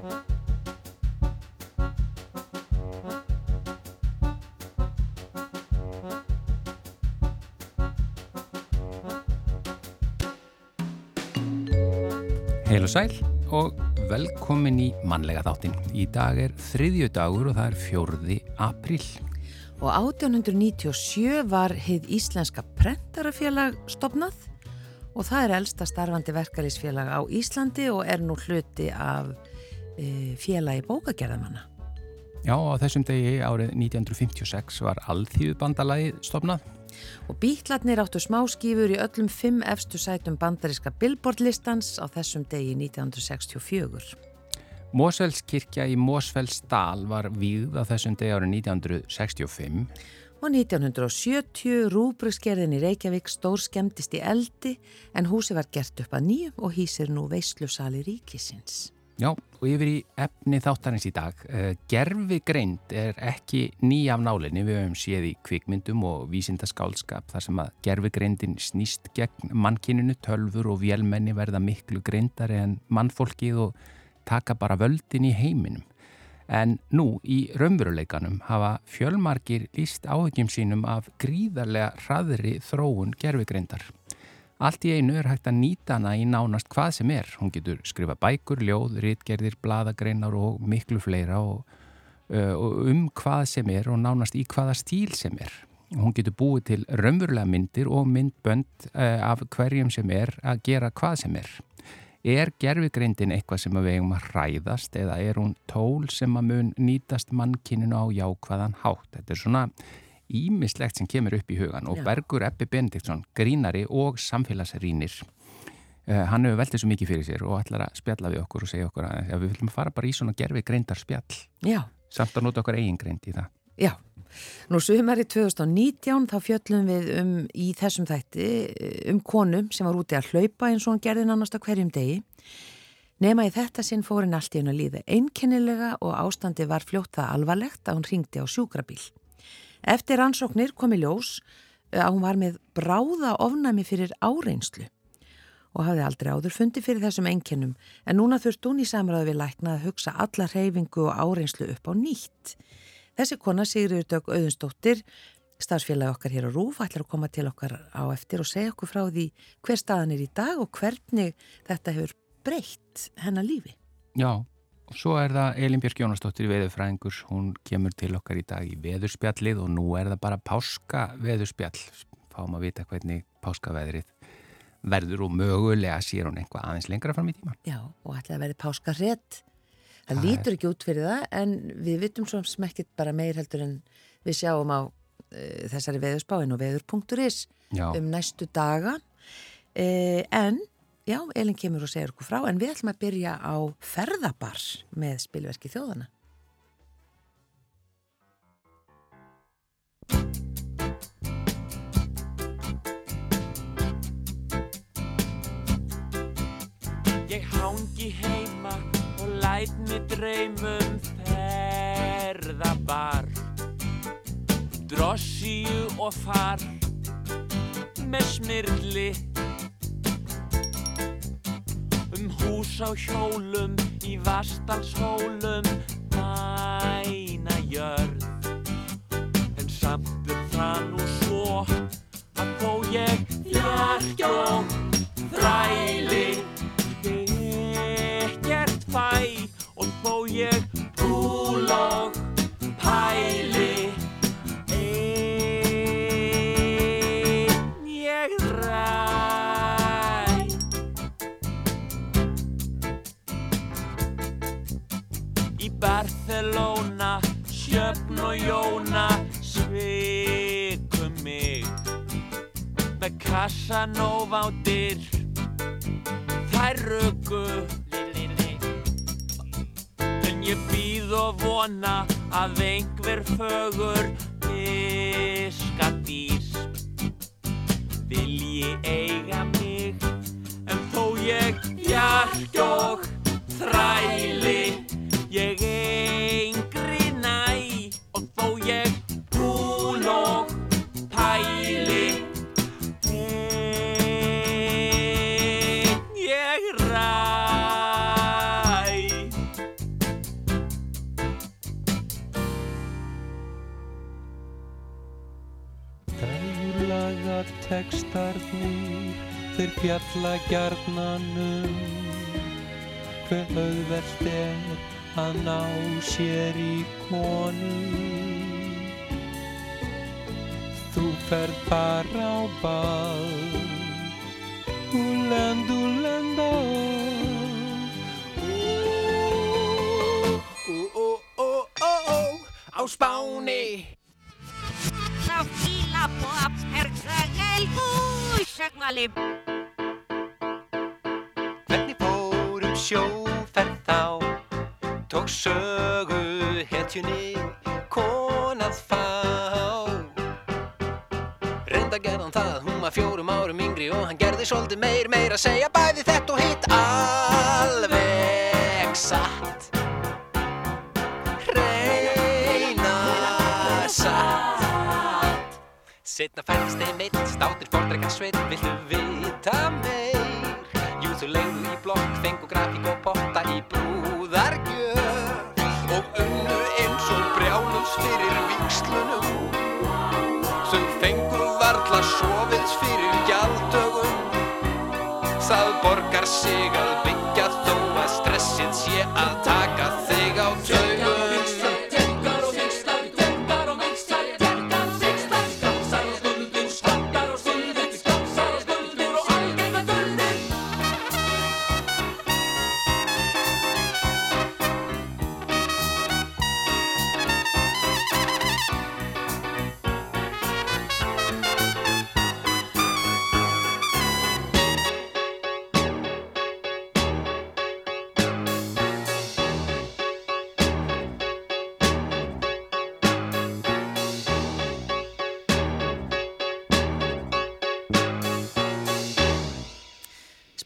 Heil og sæl og velkomin í mannlega þáttin. Í dag er þriðju dagur og það er fjörði april. Og 1897 var heið Íslenska Prentarafélag stopnað og það er elsta starfandi verkalýsfélag á Íslandi og er nú hluti af félagi bókagerðamanna. Já, á þessum degi árið 1956 var Alþýðubandalagi stopnað Og bítlarnir áttu smáskífur í öllum fimm efstu sætum bandaríska billboardlistans á þessum degi 1964. Mósfellskirkja í Mósfellsdal var víð á þessum degi árið 1965. Og 1970 rúbrukskerðin í Reykjavík stór skemmtist í eldi en húsi var gert upp að nýjum og hýsir nú veislusali ríkisins. Já, og yfir í efni þáttarins í dag. Eh, gerfi greind er ekki nýja af nálinni, við höfum séð í kvikmyndum og vísindaskálskap þar sem að gerfi greindin snýst gegn mannkininu, tölfur og vélmenni verða miklu greindari en mannfólkið og taka bara völdin í heiminum. En nú í raunveruleikanum hafa fjölmarkir líst áhugjum sínum af gríðarlega hraðri þróun gerfi greindar. Allt í einu er hægt að nýta hana í nánast hvað sem er. Hún getur skrifa bækur, ljóð, rítgerðir, bladagreinar og miklu fleira og, uh, og um hvað sem er og nánast í hvaða stíl sem er. Hún getur búið til raunverulega myndir og myndbönd uh, af hverjum sem er að gera hvað sem er. Er gerfigreindin eitthvað sem við eigum að hræðast eða er hún tól sem að mun nýtast mannkyninu á jákvæðan hátt? Þetta er svona ímislegt sem kemur upp í hugan og. Bergur Ebbi Benediktsson, grínari og samfélagsrínir uh, hann hefur veldið svo mikið fyrir sér og ætlar að spjalla við okkur og segja okkur að ja, við viljum fara bara í svona gerfi greindar spjall Já. samt að nota okkur eigin greind í það Já, nú sumari 2019 þá fjöllum við um í þessum þætti um konum sem var úti að hlaupa eins og hann gerði nánast að hverjum degi Nema í þetta sinn fórin allt í hennu líði einkennilega og ástandi var fljótt það alvarlegt að hún ringdi á sjúkrabíl. Eftir ansóknir komi ljós eh, að hún var með bráða ofnami fyrir áreinslu og hafði aldrei áður fundi fyrir þessum enginnum en núna þurft hún í samræðu við lækna að hugsa alla reyfingu og áreinslu upp á nýtt. Þessi kona Sigriður Dögg Auðunstóttir, starfsfélagi okkar hér á Rúf, ætlar að koma til okkar á eftir og segja okkur frá því hver staðan er í dag og hvernig þetta hefur breytt hennar lífi. Já, svo er það Elin Björk Jónastóttir Veðurfræðingur, hún kemur til okkar í dag í veðurspjallið og nú er það bara páska veðurspjall. Fáum að vita hvernig páskaveðrið verður og mögulega sér hún einhvað aðeins lengra fram í tíma. Já, og ætlaði að verði páskarrett. Það, það lítur ekki út fyrir það en við vitum svo smekkit bara meir heldur en við sjáum á uh, þessari veðurspáin og veður.is um næstu daga. Uh, en Já, Elin kemur og segir okkur frá en við ætlum að byrja á ferðabar með spilverki þjóðana. Ég hangi heima og læt mig draumum ferðabar Drossíu og far með smirli hús á hjólum í vastalshólum mæna jörð. En samt er það nú svo að þó ég fjark og Jóna svikum mig með Casanova á dyr. Þær röku en ég býð og vona að einhver fögur fiskadís vilji eiga mig en þó ég hjark og þræli tekstarnir þeir fjalla gjarnanum hver auðvelt er að ná sér í konu þú ferð bara á ball úlend, úlend á á Spáni Apperkagel Húsagmali Hvernig fórum sjóferð þá? Tók sögu hetjunni konað fá. Reynda gerðan það, hún var fjórum árum yngri og hann gerði svolítið meir, meir að segja bæði þetta og hitt alveg Setna færðist þeim eitt státir fordreika sveit Viltu vita meir? Jú, þú leiðu í blokk, fengu grafík og potta í brúðargjöf. Og unnu eins og brjálus fyrir vikslunum Þau fengu varla sofið fyrir gjaldögum Það borgar sig að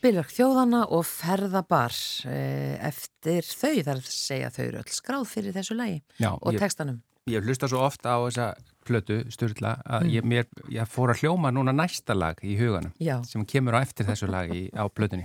Spilverk þjóðana og ferðabar eh, eftir þau, þar segja þau eru öll skráð fyrir þessu lagi Já, og ég, textanum. ég hlusta svo ofta á þessa plötu, Sturla, að ég, mér, ég fór að hljóma núna næsta lag í huganum Já. sem kemur á eftir þessu lag í, á plötunni.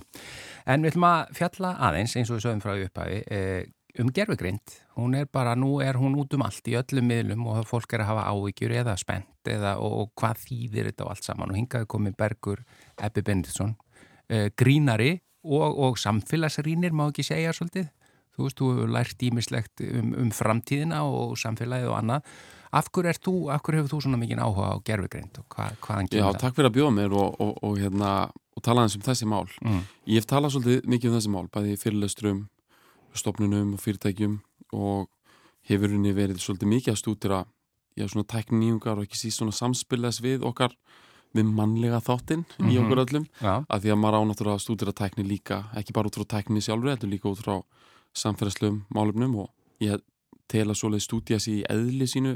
En við ætlum að fjalla aðeins, eins og við sögum frá upphæfi, eh, um gerfugrind. Hún er bara, nú er hún út um allt í öllum miðlum og fólk er að hafa áhyggjur eða spennt eða og, og hvað þýðir þetta og allt saman og hingaði komið Bergur Ebbi Benditsson, eh, grínari og, og samfélagsrínir má ekki segja svolítið. Þú veist, þú hefur lært ímislegt um, um framtíðina og samfélagið og annað. Af hverju, er hefur þú svona mikið áhuga á gerfugrind og hvað, hvaðan Já, kemur það? takk fyrir að bjóða mér og, og, og, hérna, og tala aðeins um þessi mál. Mm. Ég hef talað svolítið mikið um þessi mál, bæði í fyrirlesturum, stopnunum og fyrirtækjum og hefur henni verið svolítið mikið að stútira já, svona tækninýjungar og ekki síst svona samspilas við okkar við mannlega þáttinn í Mhm. okkur öllum Já, að því að maður ánáttúrulega að stúdira tækni líka ekki bara út frá tækni sjálfur heldur líka út frá samfélagslegum málumnum og ég tel að svoleið stúdía sér í eðli sínu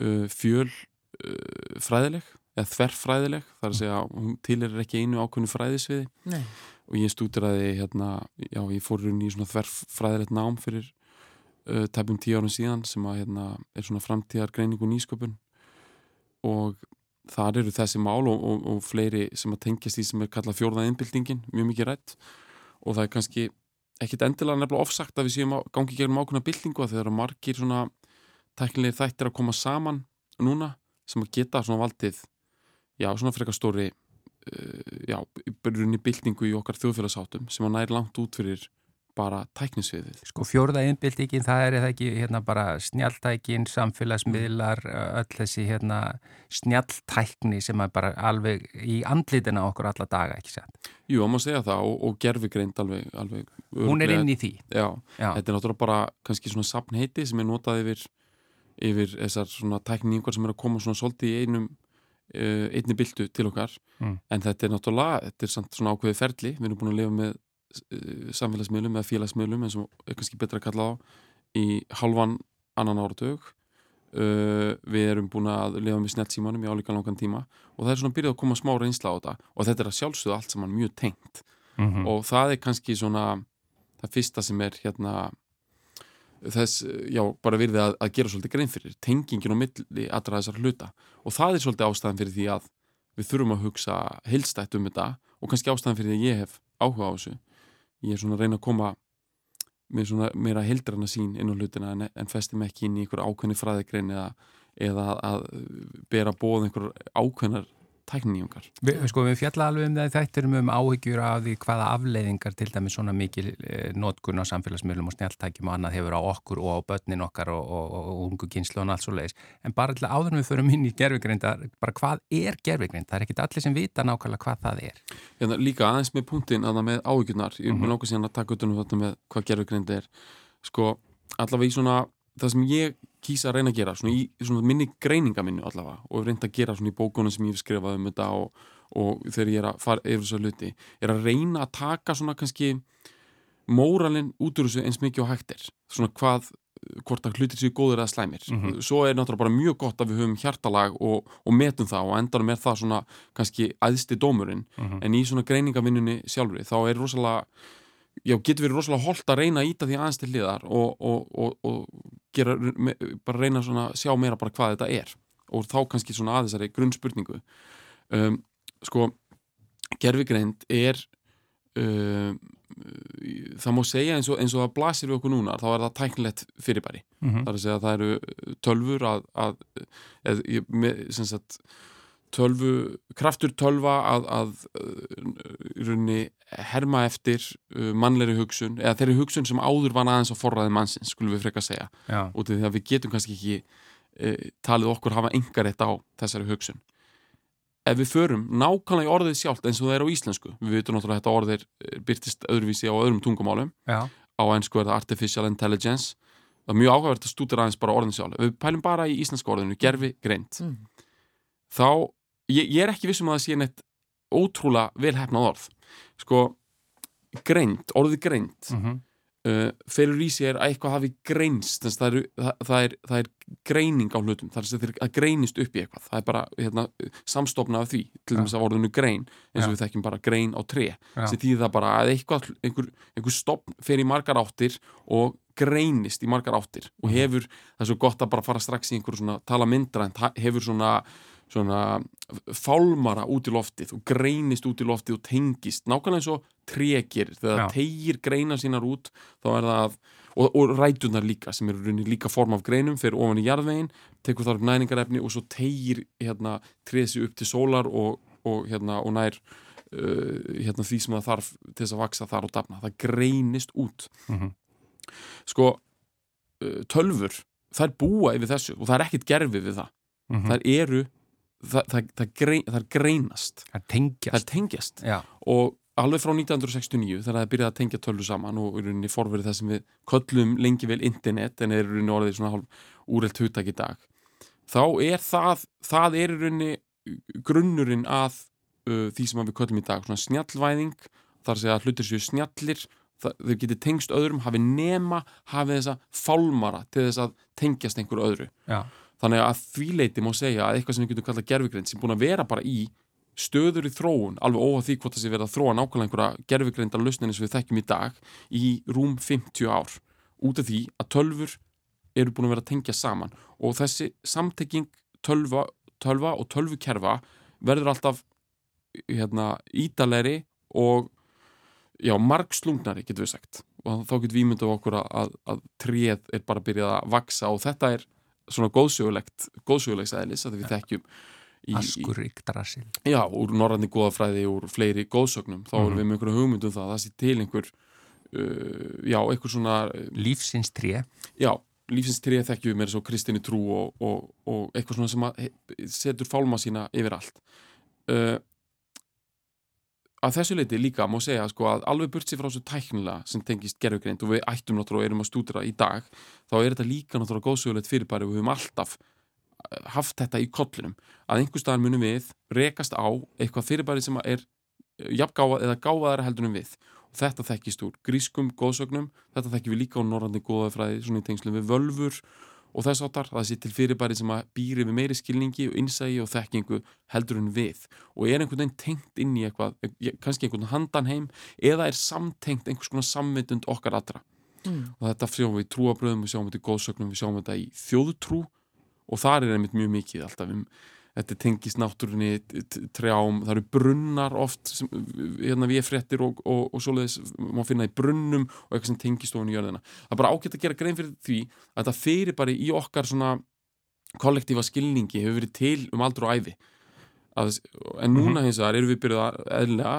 uh, fjöl uh, fræðileg eða þverfræðileg, þar að segja hún tilir ekki einu ákveðnu fræðisviði Nei. og ég stúdiraði hérna, já, ég fór runni í svona þverfræðilegt nám fyrir uh, tæpum tíu árum síðan sem að hérna, er svona framtíðar greining og nýsköpun og þar eru þessi mál og, og, og fleiri sem að tengjast því sem er kallað fjórða innbyltingin, mjög mikið rætt. Og það er kannski ekkit endilega nefnilega ofsagt að við séum gangi gegnum ákveðna byltingu að þeir eru margir svona tæknilegir þættir að koma saman núna sem að geta svona valdið já, svona frekar stóri uh, já, byrjunni byltingu í okkar þjóðfélagsháttum sem að næri langt út fyrir bara tæknisviðið. Sko fjórða innbyltingin, það er það ekki hérna bara snjalltækin, samfélagsmiðlar, öll þessi hérna snjalltækni sem er bara alveg í andlitina okkur alla daga, ekki sant? Jú, að maður segja það og, og gerfigreind alveg, alveg Hún er inn í því. Já, Já, þetta er náttúrulega bara kannski svona sapnheiti sem er notað yfir, yfir þessar svona tækningar sem er að koma svona svolítið í einum einni byltu til okkar Mm. en þetta er náttúrulega, þetta er svona ákveði ferli, við erum búin að lifa með samfélagsmiðlum eða félagsmiðlum eins og er kannski betra að kalla á í halvan annan áratug. Uh, við erum búin að lifa með snettsímanum í álíka langan tíma og það er svona byrjað að koma smá reynsla á þetta og þetta er að sjálfsögðu allt saman mjög tengt. Mm og það er kannski svona það fyrsta sem er hérna þess, já, bara virði að, að gera svolítið grein fyrir, tengingin á milli allra þessar hluta. Og það er svolítið ástæðan fyrir því að við þurfum að hugsa heilstætt um þetta og kannski ástæðan fyrir því að ég hef áhuga á þessu ég er svona að reyna að koma með svona meira heildrana sín inn á hlutina en, en festum ekki inn í einhver ákveðni fræðigrein eða, eða að bera bóð einhver ákveðnar tækninýjungar Vi, sko, við fjalla alveg um það þetta um áhyggjur af því hvaða afleiðingar til dæmis svona mikil eh, notkun á samfélagsmiðlum og snjáltækjum og annað hefur á okkur og á börnin okkar og, og, og, og ungu kynslu og allt svo leiðis en bara að áður en við förum inn í gerfugreinda bara hvað er gerfugreind? Það er ekkit allir sem vita nákvæmlega hvað það er. Hérna, líka aðeins með punktin að það með áhyggjurnar. Ég mm -hmm. langar síðan að taka utan um þetta með hvað gerfugreind er. Sko, allavega í svona það sem ég kýsa að reyna að gera svona í svona minni greininga minni allavega og reynda að gera svona í bókunum sem ég hef skrifað um þetta og, og þegar ég er að fara yfir þessu hluti er að reyna að taka svona kannski móralinn út úr þessu eins mikið og hægt er svona hvað, hvort að hlutir séu góður eða slæmir. Mm -hmm. Svo er náttúrulega bara mjög gott að við höfum hjartalag og, og metum það og endarum er það svona kannski æðsti dómurinn, mm -hmm. en í svona greiningavinnunni sjálfur þá er rosalega já, getur verið rosalega holdt að reyna að íta því aðeins til liðar og, og, og gera, bara reyna að sjá meira bara hvað þetta er og þá kannski svona aðeins er grunnspurningu um, sko gerfigreind er um, það má segja eins og, eins og það blasir við okkur núna, þá er það tæknilegt fyrirbæri. Mm -hmm. Það er að segja að það eru tölfur að, að eð, með, sagt, tölvu, kraftur tölva að, að runni herma eftir mannleiri hugsun, eða þeirri hugsun sem áður var aðeins á forræði mannsins, skulum við freka segja. Og því að við getum kannski ekki e, talið okkur hafa engarétt á þessari hugsun ef við förum nákvæmlega í orðið sjálft eins og það er á íslensku við veitum náttúrulega að þetta orðið byrtist öðruvísi á öðrum tungumálum Já. á einsku er það artificial intelligence það er mjög áhugavert að stúdira aðeins bara orðin sjálf ef við pælum bara í íslensku orðinu, gerfi greint mm. þá, ég, ég er ekki vissum að það sé neitt ótrúlega velhæfnað orð sko, greint, orðið greint mm -hmm. Uh, felur í er að eitthvað hafi greinst það er, það, er, það er greining á hlutum, það er að greinist upp í eitthvað það er bara hérna, samstofna af því til dæmis að orðinu grein eins og ja. við þekkjum bara grein á tre sem því það bara að eitthvað, einhver, einhver stopn fer í margar áttir og greinist í margar áttir og mhm. hefur, það er svo gott að bara fara strax í einhver svona tala myndra en hefur svona svona fálmara út í loftið og greinist út í loftið og tengist. Nákvæmlega eins og trekir þegar það tegir greina sínar út þá er það, og, og rætunar líka sem eru líka form af greinum fyrir ofan í jarðvegin, tekur þar upp næningarefni og svo tegir hérna tresi upp til sólar og, og hérna og nær uh, hérna því sem það þarf til þess að vaksa þar og dafna, það greinist út. Mm -hmm. sko uh, tölfur, það er búa yfir þessu og það er ekkit gerfið við það. Mm -hmm. það eru það, það, það, grein, það greinast. Það tengjast, og alveg frá 1969 þegar það byrjaði að tengja tölvu saman og í rauninni forverið það sem við köllum lengi vel internet en er í rauninni orðið svona hálf úrelt huttak í dag þá er það það er í rauninni grunnurinn að uh, því sem við köllum í dag svona snjallvæðing þar sé að hlutir séu snjallir þau getur tengst öðrum, hafi nema hafi þessa fálmara til þess að tengjast einhverju öðru. Já þannig að því leiti má segja að eitthvað sem við getum kallað gerfugreind sem búin að vera bara í stöður í þróun, alveg óhá því hvort það sé verið að þróa nákvæmlega einhverja gerfugreinda lausninni sem við þekkjum í dag í rúm 50 ár. Út af því að tölfur eru búin að vera að tengja saman. Og þessi samtekking tölva, tölva og tölvukerfa verður alltaf hérna, ídalegri og já, margslungnari getur við sagt. Og þá getur við ímyndað okkur að, að, að tríð er bara að byrja að vaksa og þetta er svona góðsögulegt góðsögulegs eðlis að við þekkjum Askurík drasil Já, úr norrandi góðafræði, úr fleiri góðsögnum. Þá mm -hmm. erum við með einhverju hugmyndum það það sé til einhver uh, já, einhver svona uh, Lífsins tré. Já, lífsins tré þekkjum við með þessu kristinni trú og, og, og eitthvað svona sem setur fálma sína yfir allt. Uh, að þessu leiti líka má segja sko, að alveg burt sér frá þessu tæknilega sem tengist gerðugreind og við ættum náttúrulega og erum að stúdra í dag þá er þetta líka náttúrulega góðsögulegt fyrirbæri og við höfum alltaf eh, haft þetta í kollinum að einhver staðar munum við rekast á eitthvað fyrirbæri sem er eh, jafngáða eða gáðaðara heldunum við. Og þetta þekkist úr grískum góðsögnum þetta þekkjum við líka á norrandi góðafræði svona í tengslum við völfur og þess áttar það sé til fyrirbæri sem að býri við meiri skilningi og innsægi og þekkingu heldur en við. Og er einhvern veginn tengt inn í eitthvað, kannski einhvern handan heim eða er samtengt einhvers konar samvitund okkar allra. Mm. og þetta sjáum við í trúabröðum, við sjáum þetta í góðsögnum við sjáum þetta í þjóðtrú. Og þar er einmitt mjög mikið alltaf við þetta tengist náttúrunni trjám, það eru brunnar oft sem, hérna við fréttir og, og, og svoleiðis má finna í brunnum og eitthvað sem tengist ofin í jörðina það er bara ágætt að gera grein fyrir því að þetta fyrir bara í okkar svona kollektífa skilningi hefur verið til um aldur og æfi að, en núna hins vegar erum við byrjuð að eðlilega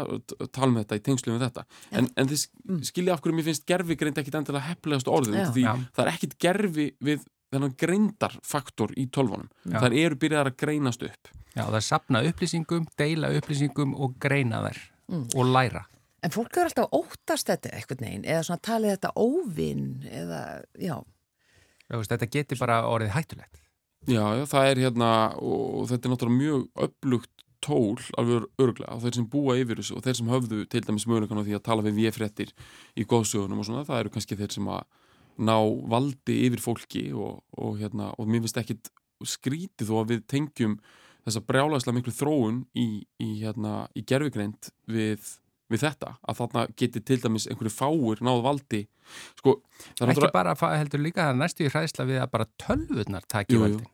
að tala með þetta í tengslu með þetta en, en þið Mm. skiljið af hverju mér finnst gerfi greind ekkit endilega heppilegast orðið Já. því Já. það er ekkit gerfi við þennan greindarfaktor í tölvunum það eru byrjaðar að greinast upp Já, það er sapna upplýsingum, deila upplýsingum og greina þær Mm. og læra. En fólk er alltaf óttast þetta eitthvað neginn eða svona talið þetta óvinn eða, já, veist, þetta getur bara orðið hættulegt. Já, já, það er hérna og þetta er náttúrulega mjög upplugt tól alveg örglega og þeir sem búa yfir þessu og þeir sem höfðu til dæmis mögulegan á því að tala við VF-réttir í góðsögunum og svona, það eru kannski þeir sem að ná valdi yfir fólki og, og hérna, og mér finnst ekkit skrítið þó að við tengjum þessa brjálæslega miklu þróun í, í hérna, í gerfigreind við, við þetta, að þarna geti til dæmis einhverju fáir náð valdi sko, það er Ekki bara fa- heldur líka það næstu í hræðsla við að bara tölvurnar jú. völdin.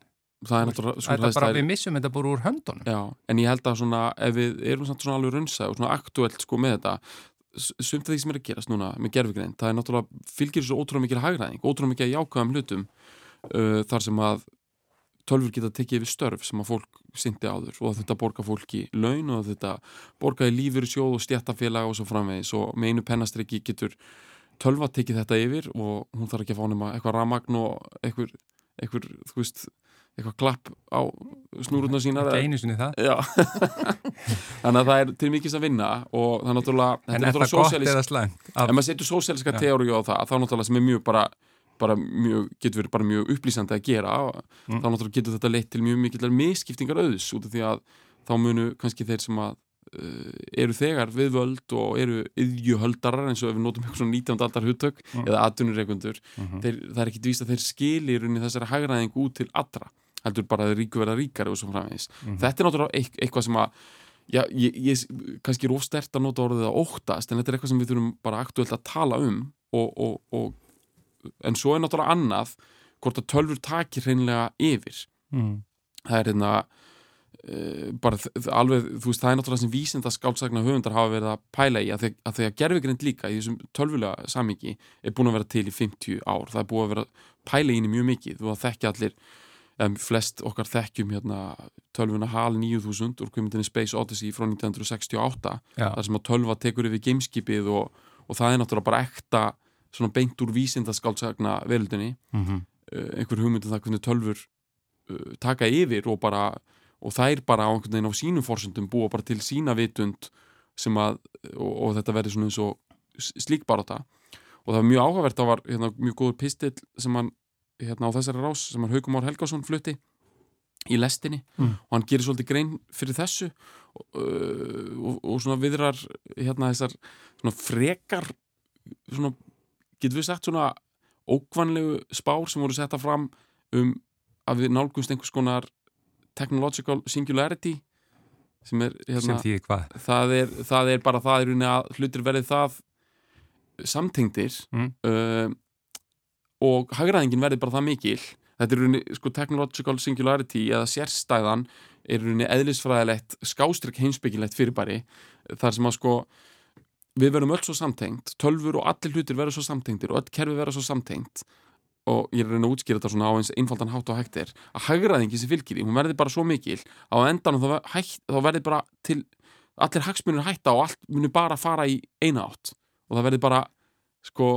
það er bara er- við missum þetta bara úr höndunum. Já, en ég held að svona, ef við erum svona alveg runsa og svona aktuelt sko með þetta sumt af því sem er að gerast núna með gerfugrein það er náttúrulega, fylgir þessu ótrúlega mikil hagræðing ótrúlega mikil jákvæðum hlutum uh, þar sem að tölfur geta tekið yfir störf sem að fólk syndi áður og þetta borga fólki laun og þetta borga í lífur sjóð og stjættafélag og svo framvegis og með einu pennastriki getur tölva tekið þetta yfir og hún þarf ekki að fá nema eitthvað ramagn og eitthvað, eitthvað, þú veist eitthvað klapp á snúruna sínar Ekki einu sinni það. Þannig að það er til mikils að vinna og það er náttúrulega þetta En er það gott eða slæmt? ef maður setur sósíaliska Já. teóriu á það þá náttúrulega sem er mjög bara, bara mjög, getur verið bara mjög upplýsandi að gera Mm. þá náttúrulega getur þetta leitt til mjög mikillar misskiptingar auðs út af því að þá munu kannski þeir sem að uh, eru þegar við völd og eru yðjuhöldarar eins og ef við notum eitthvað svona 19. aldar hugtök Mm. eða atvinnureikundur Mhm. þeir, það er ekkit víst að þeir skilir unni þessari hagræðing út til allra heldur bara að ríku verða ríkari og svo framvegis Mhm. þetta er náttúrulega eit- eitthvað sem að já, ég, ég kannski er ofstert að nota orðið að óttast en þetta er eitthvað sem við þurfum bara aktuelt að tala um og, og, og en svo er náttúrulega annað hvort að tölfur takir hreinlega yfir Mm. það er hérna uh, bara alveg, þú veist, það er náttúrulega sem vísinda skáldsagna höfundar hafa verið að pæla í að þegar, að þegar gerfigrind líka í þessum tölvulega samingi er búin að vera til í 50 ár, það er búin að vera pæla í henni mjög mikið, þú að þekkja allir um, flest okkar þekkjum hérna tölvuna HAL 9000 úr kvimundinni Space Odyssey frá 1968 Já. þar sem að tölva tekur yfir gameskipið og, og það er náttúrulega bara ekta svona beint úr vísindaskáldsagna veröldinni Mhm. uh, einhver hugmyndum það hvernig tölfur uh, taka yfir og bara og þær bara á einhvern veginn á sínum forsöndum búa bara til sína vitund sem að, og, og þetta verði svona eins og slík barátta og það var mjög áhugavert, það var hérna, mjög góður pistill sem hann hérna á þessari rás sem hann Haukum Már Helgásson flutti í lestinni Mm. og hann gerir svolítið grein fyrir þessu og, uh, og, og svona viðrar hérna þessar svona frekar svona, getur við sagt svona ókvanlegu spár sem voru setta fram um að við nálgumst einhvers konar technological singularity sem er Sem hérna, hvað? það, er, það er bara það er að hlutir verið það samtengdir Mm. uh, og hagræðingin verði bara það mikil þetta er rauninni sko technological singularity eða sérstæðan er rauninni eðlisfræðilegt skástrygg heimsbyggilegt fyrirbæri þar sem að sko við verðum öll svo samtengt, tölfur og allir hlutir verður svo samtengtir og öll kerfi verður svo samtengt og ég er reyna að útskýra þetta svona á eins einfaldan hátt og hægt er að hagræðingi sem fylgir í, hún verði bara svo mikil á endanum þá, hætt, þá verði bara til allir hagsmunir hætta og allt muni bara fara í eina átt og það verði bara sko,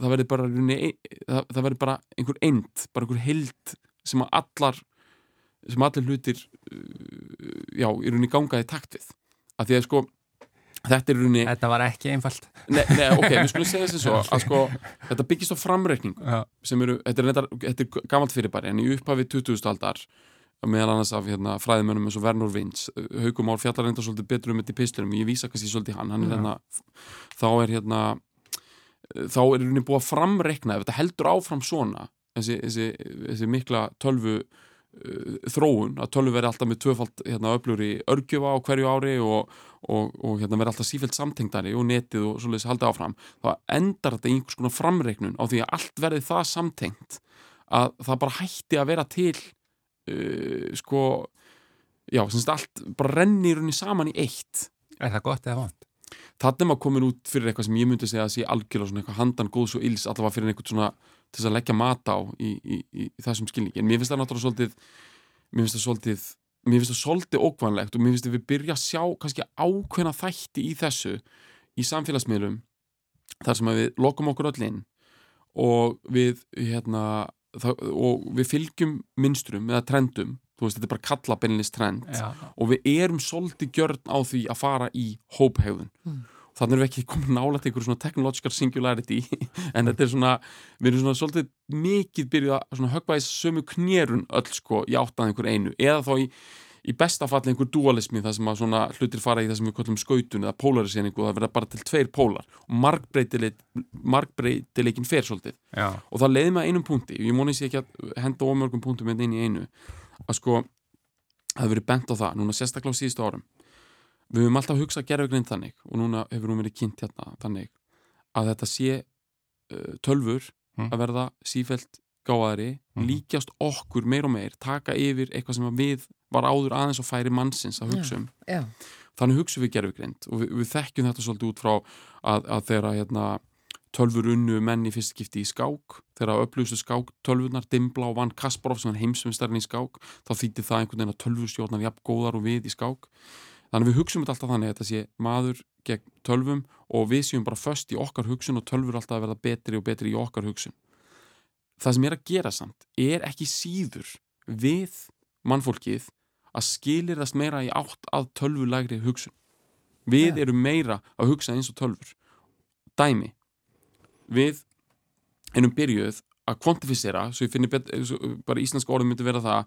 það verði bara það, það verði bara einhver end, bara einhver hild sem að allar sem allir hlutir uh, já, í rauninni gangaði takt við að því að sko þetta er í rauninni, Þetta var ekki einfalt. nei, nei, ok, við skulum segja þessi svo að sko, þetta byggist á framreikningu Já. sem eru, þetta er, reyndar, þetta er gamalt fyrirbæri en í upphafi 2000 aldar meðal annars af hérna, fræðimönnum eins og Vernur Vins Haugum Ár fjallar reynda svolítið betur um þetta í pislunum ég vísa kannski svolítið hann, hann er hérna þá er hérna þá er hérna búið að framreikna ef þetta heldur áfram svona þessi, þessi, þessi mikla tölvu uh, þróun, að tölvu veri alltaf með tvöfald hérna, öfluri örgjöfa á hverju ári og, og, og hérna, veri alltaf sífælt samtengdari og netið og svoleiðis haldið áfram þá endar þetta í einhvers konar framreiknun á því að allt verði það samtengt að það bara hætti að vera til uh, sko já, sem sagt allt bara rennir henni saman í eitt Er það gott eða vant? Þannig er maður komin út fyrir eitthvað sem ég myndi segja að sé algjörlega svona eitthvað handan góðs og ills allavega fyrir einhvern svona til þess að leggja mat á í, í, í, í þessum skilningi. En mér finnst það náttúrulega svolítið mér finnst það svolítið mér finnst það svolítið ókvanlegt og mér finnst að við byrja að sjá kannski ákveðna þætti í þessu í samfélagsmiðlum þar sem að við lokum okkur öll inn og við hérna, það, og við fylgjum minstrum eða trendum veist, þetta er bara kalla beinilist trend Já. og við erum svolítið gjörn á því að fara í hóphegðun Mm. þannig erum við ekki komin nálægt einhverju svona technological singularity en þetta er svona, við erum svona svolítið mikið byrjuð að höggva í sömu knérun öll sko í áttað einhver einu eða þá í, í besta falli einhver dualismi þar sem að svona hlutir fara í það sem við kallum skautun eða polariseringu og það verða bara til tveir pólar og margbreytileik, margbreytileikin fer svolítið Já. og það leiði að einum punkti ég moni sér ekki að henda ómörgum punktum með í einu að sko það hefur verið bent á það, núna sérstaklega á síðustu árum við höfum alltaf hugsað gerfugrind þannig og núna hefur hún verið kynnt hérna þannig að þetta sé uh, tölfur Mm. að verða sífelt gáðari, Mhm. líkjast okkur meir og meir, taka yfir eitthvað sem við var áður aðeins og færi mannsins að hugsa um Já, þannig hugsa við gerfugrind og við, við þekkjum þetta svolítið út frá að, að þeirra hérna, tölfur unnu menn í fyrst skipti í skák. Þegar upplýstu skák tölvunar Dimbla og Van Kasparov sem er heimsumstarinn í skák þá þýtti það einhvern veginn að tölvustjórnar jafn góðar og við í skák. Þannig við þetta alltaf þannig að þetta sé maður gegn tölvum og við séum bara föst í okkar hugsun og tölvur alltaf að verða betri og betri í okkar hugsun. Það sem er að gera samt er ekki síður við mannfólkið að skilir þess meira í átt að tölvulægri hugsun. Við Já. erum meira að hugsa eins og tölvur. Dæmi við erum byrjuð að kvantifisera svo ég finnir bara íslenska orðum myndi vera það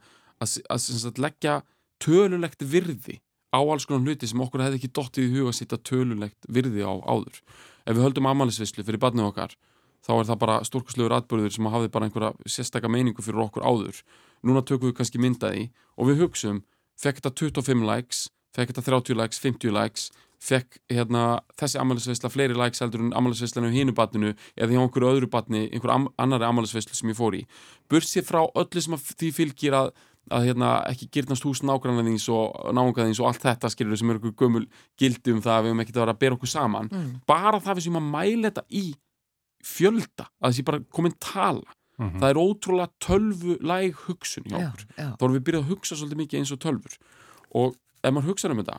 að, að, að, leggja tölulegt virði á alls konar hluti sem okkur hefði ekki dottið í huga að setja tölulegt virði á áður. Ef við höldum amalisvislu fyrir barnið okkar þá er það bara stórkaslegur atbyrður sem hafði bara einhverja sérstaka meiningu fyrir okkur áður. Núna tökum við kannski myndaði og við hugsum, fekk þetta 25 likes fekk þetta 30 likes, 50 likes fekk hérna, þessi amalisveisla fleiri likes heldur en amalisveislan á hinu batninu eða hjá einhverju öðru batni, einhverju am annari amalisveislu sem ég fór í. Bursið frá öllu sem að því fylgir að, að hérna, ekki gyrnast hús nágrannarðins og náungaðins og allt þetta skilur sem er einhver gömul gildi um það að við höfum ekki að vera að bera okkur saman. Mm. bara það við sem að mæla þetta í fjölda, að þessi bara komin tala. Mhm. það er ótrúlega tölvulæg hugsun hjá já, okkur. já, þá erum við byrjað að hugsa svolítið mikið eins og tölfur og ef maður hugsa um þetta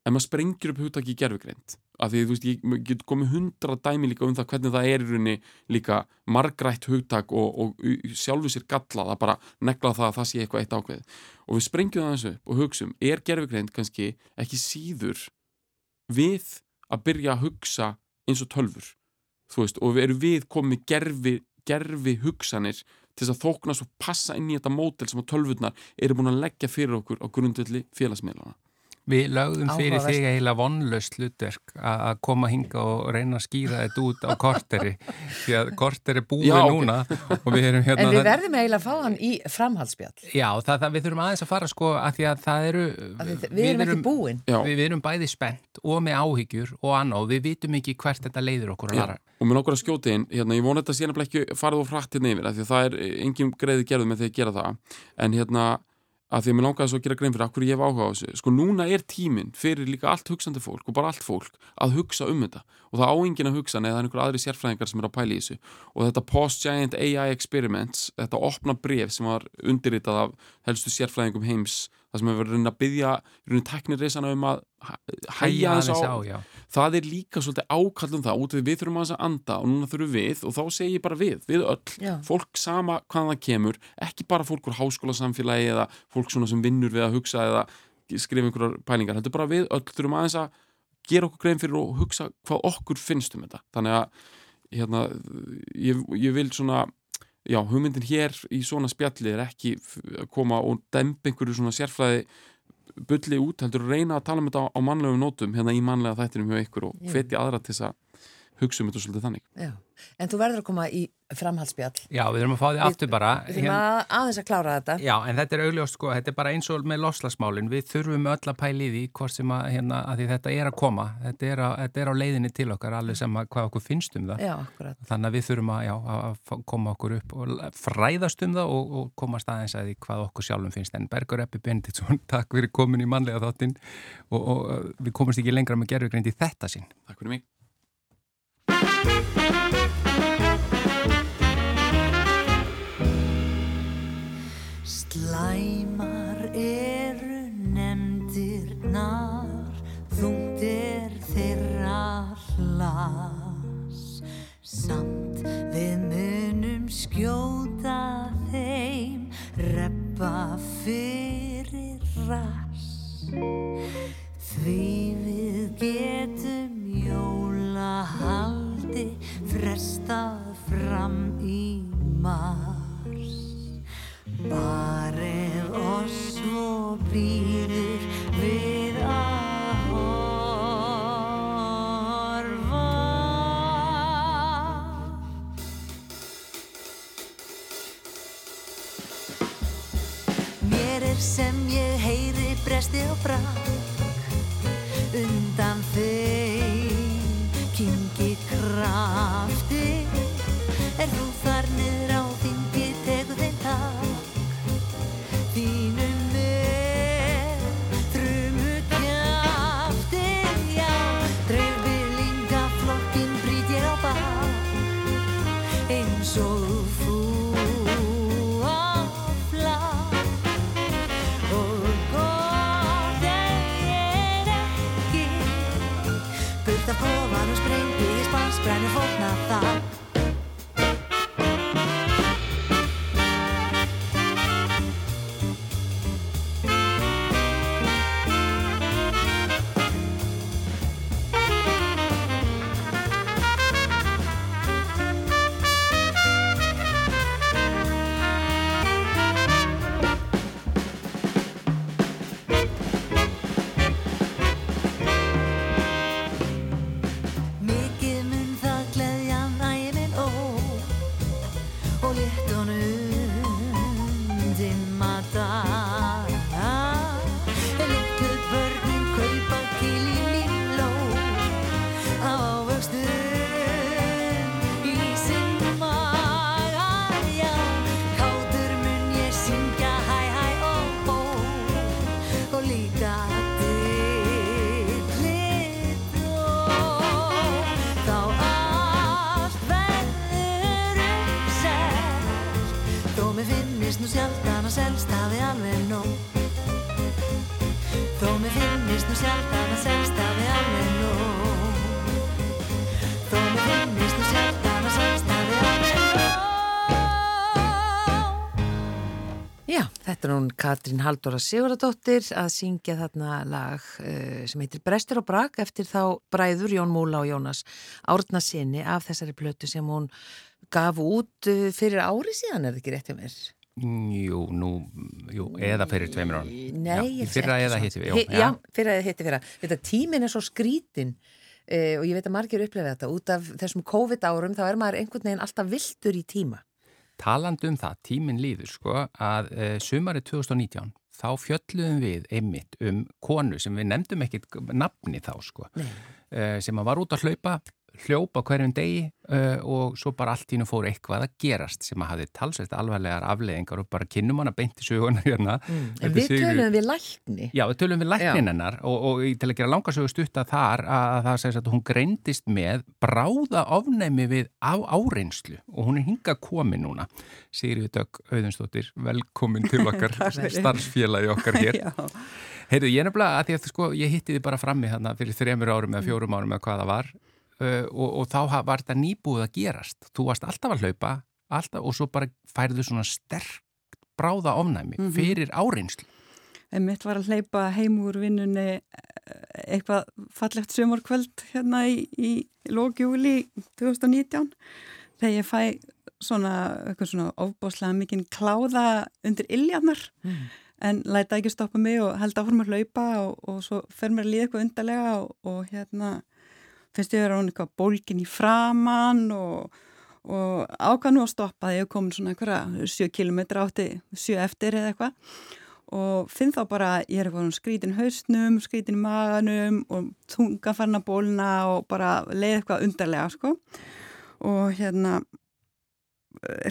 ef maður sprengir upp hugtaki í gerfugreind af því þú veist, ég get komið hundra dæmi líka um það hvernig það er í rauninni líka margrætt hugtak og, og sjálfu sér galla það bara negla það að það sé eitthvað eitt ákveð og við sprengjum það þessu og hugsum er gerfugreind kannski ekki síður við að byrja að hugsa eins og tölfur þú veist, og við erum við komið gerfi, gerfi hugsanir til þess að þóknast og passa inn í þetta mótel sem að tölvurnar eru búin að leggja fyrir okkur á grundvelli félagsmiðlana. Við lögðum fyrir Áhugavert. þig eiginlega vonlaust hlutverk að að koma hinga og reyna að skýra þetta út á korteri því að korteri búið Já, núna og við erum hérna En við verðum eiginlega að fá hann í framhaldsspjall Já, það, það, við þurfum aðeins að fara sko að því að það eru því Við, við erum ekki búin við, við erum bæði spennt og með áhyggjur og annað og við vitum ekki hvert þetta leiðir okkur að lara. og mér nokkur að skjóta inn, hérna, ég vona þetta sé nefnilega ekki farið og frætt hérna yfir, af því að það er engin greiði gerð með því að því að mér langaði svo að gera grein fyrir akkur ég hef áhuga á þessu, sko núna er tíminn fyrir líka allt hugsandi fólk og bara allt fólk að hugsa um þetta. Og það á enginn að hugsa neða það er einhver aðri sérfræðingar sem er að pæla í þessu. Og þetta Post-Giant AI Experiments þetta opna bref sem var undirritað af helstu sérfræðingum heims það sem hefur verið að byggja rauninni teknirisana um að hæ- hægja aðeins þess á, á, það er líka svolítið ákallum það út við við þurfum aðeins að anda og núna þurfum við og þá segi ég bara við, við öll. Já. fólk sama hvaðan það kemur ekki bara fólk úr háskóla samfélagi eða fólk svona sem vinnur við að hugsa eða skrifa einhverjar pælingar, þetta er bara við öll þurfum aðeins að gera okkur grein fyrir og hugsa hvað okkur finnst um þetta. Þannig að hérna, ég, ég vil svona já, hugmyndin hér í svona spjalli er ekki að koma og dempa einhverju svona sérfræði bulli út, heldur að reyna að tala um þetta á, á mannlegum nótum hérna í mannlega þættinum hjá ykkur og hvetja aðra til þess að hugsa um þetta svolítið þannig. Já. En þú verður að koma í framhaldsspjall Já, við þurfum að fá því aftur bara. Við þurfum að aðeins að klára þetta Já, en þetta er augljóst sko, þetta er bara eins og með loslasmálin, við þurfum öll að pæli í því hvort sem að, hérna, að því þetta er að koma, þetta er, að, þetta er á leiðinni til okkar alveg sem að hvað okkur finnst um það. Já, akkurat Þannig að við þurfum að, já, að koma okkur upp og fræðast um það og, og komast aðeins að því hvað okkur sjálfum finnst. En Bergur Eppi Benditsson, takk fyrir komin í mannlega þáttinn og, og við komumst ekki lengra með gerðugreind í þetta sinn. Takk fyrir mig. Því við getum jólahaldi frestað fram í mars. Bara ef oss svo býður við að horfa. Mér er sem ég heyri bresti og brak. Undan krafti. Er þú þar niður strani fod my thought. Sjaldan að selst hafi alveg nóg. Þó mér finnist nú sjaldan að selst hafi alveg nóg. Þó mér finnist nú sjaldan að selst hafi alveg nóg. Já, þetta er hún Katrín Halldóra Sigurðardóttir að syngja þarna lag uh, sem heitir Brestur og Brak eftir þá bræður Jón Múla og Jónas Árna sinni af þessari plötu sem hún gaf út uh, fyrir ári síðan, er það ekki rétt hjá mér? Jú, nú, jú, eða fyrir tveimur árum. Nei, Já, ég fyrra eða hitti við, Já, já. fyrra eða hitti fyrra. Þetta tíminn er svo skrítin uh, og ég veit að margir upplefa þetta. Út af þessum COVID árum þá er maður einhvern veginn alltaf viltur í tíma. Talandi um það, tíminn líður sko, að uh, sumari 2019 þá fjöllum við einmitt um konu sem við nefndum ekkit nafni þá sko, uh, sem var út að hlaupa, hljópa hverjum degi uh, og svo bara allt í nú fór eitthvað að gerast sem að hafði talsvægt alvarlegar afleðingar og bara kynnum hana beint í söguna hérna. En Þetta við Sigríður- tölum við lækni. Já, við tölum við læknin hennar og, og til að gera langarsögu stutta þar að, að það segist að hún greindist með bráða ofnæmi við á áreinslu og hún er hinga komin núna. Sigriður Dögg Auðunstóttir, velkomin til okkar starfsfélagi okkar hér. Heyrðu, ég er nefnilega að því að sko, ég hitti þið bara frammi þarna fyrir þremur árum eða fjórum árum eða hvað það var og, og þá var þetta nýbúið að gerast. Þú varst alltaf að hlaupa alltaf, og svo bara færðu svona sterk bráða ofnæmi Mhm. fyrir áreinslu. En mitt var að hleypa heim úr vinnunni eh, eitthvað fallegt sömurkvöld hérna í, í lókjúli 2019 þegar ég fæ svona, eitthvað svona ofbáslega mikinn kláða undir illjarnar en læta ekki stoppa mig og held áfram að hlaupa og, og svo fer mér að líða eitthvað undarlega og, og hérna finnst ég að vera hún eitthvað bólkin í framann og, og ákvað nú að stoppa þegar ég komin svona einhverja 7 km átti 7 eftir eða eitthvað. Og finn þá bara ég er eitthvað skrítin hausnum, skrítin maganum og tunga farin að bólna og bara leið eitthvað undarlega sko. Og hérna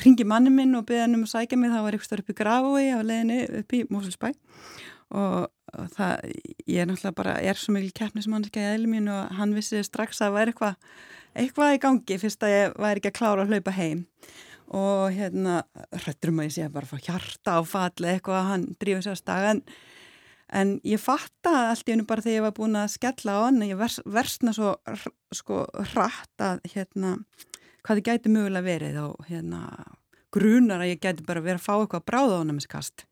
ringi manni minn og beða hann um að sækja mig það var eitthvað upp í Grafói á leiðinni upp í Mósulsbæ og það, ég er náttúrulega bara er svo mikil keppni sem hann ekki að eðli mín og hann vissi strax að það væri eitthvað eitthvað í gangi fyrst að ég væri ekki að klára að hlaupa heim. Og hérna hrættur um að ég sé bara frá hjarta á falli eitthvað að hann drífa sér að staga en en ég fatta allt í hennu bara þegar ég var búin að skella á hann ég vers, versna svo sko hratt að hérna hvað þið gæti mögulega verið og hérna grunar að ég gæti bara verið að fá eitthvað bráða ánæmiskast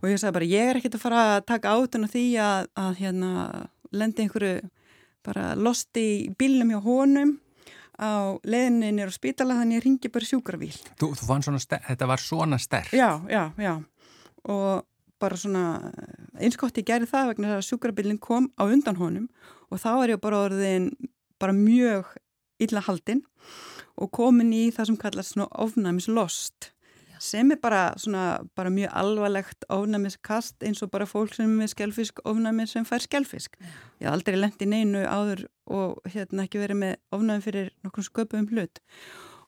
og ég sagði bara ég er ekkert að fara að taka átun á því að, að hérna lendi einhverju bara losti í bílnum hjá honum. Á leiðinni nýra á spítala þannig ég ringi bara í sjúkravíl Þú, þú fann svona, þetta var svona sterk. Já, já, já. Og bara svona einskott ég gerði það vegna þess að sjúkrabílinn kom á undan honum og þá er ég bara orðin bara mjög illa haldinn og komin í það sem kallast svona ofnæmislost sem er bara svona bara mjög alvarlegt ofnæmiskast eins og bara fólk sem er með skelfisk ofnæmi sem fær skelfisk. Ég haf aldrei lent í neinu áður og hérna ekki verið með ofnæmi fyrir nokkrum sköpum hlut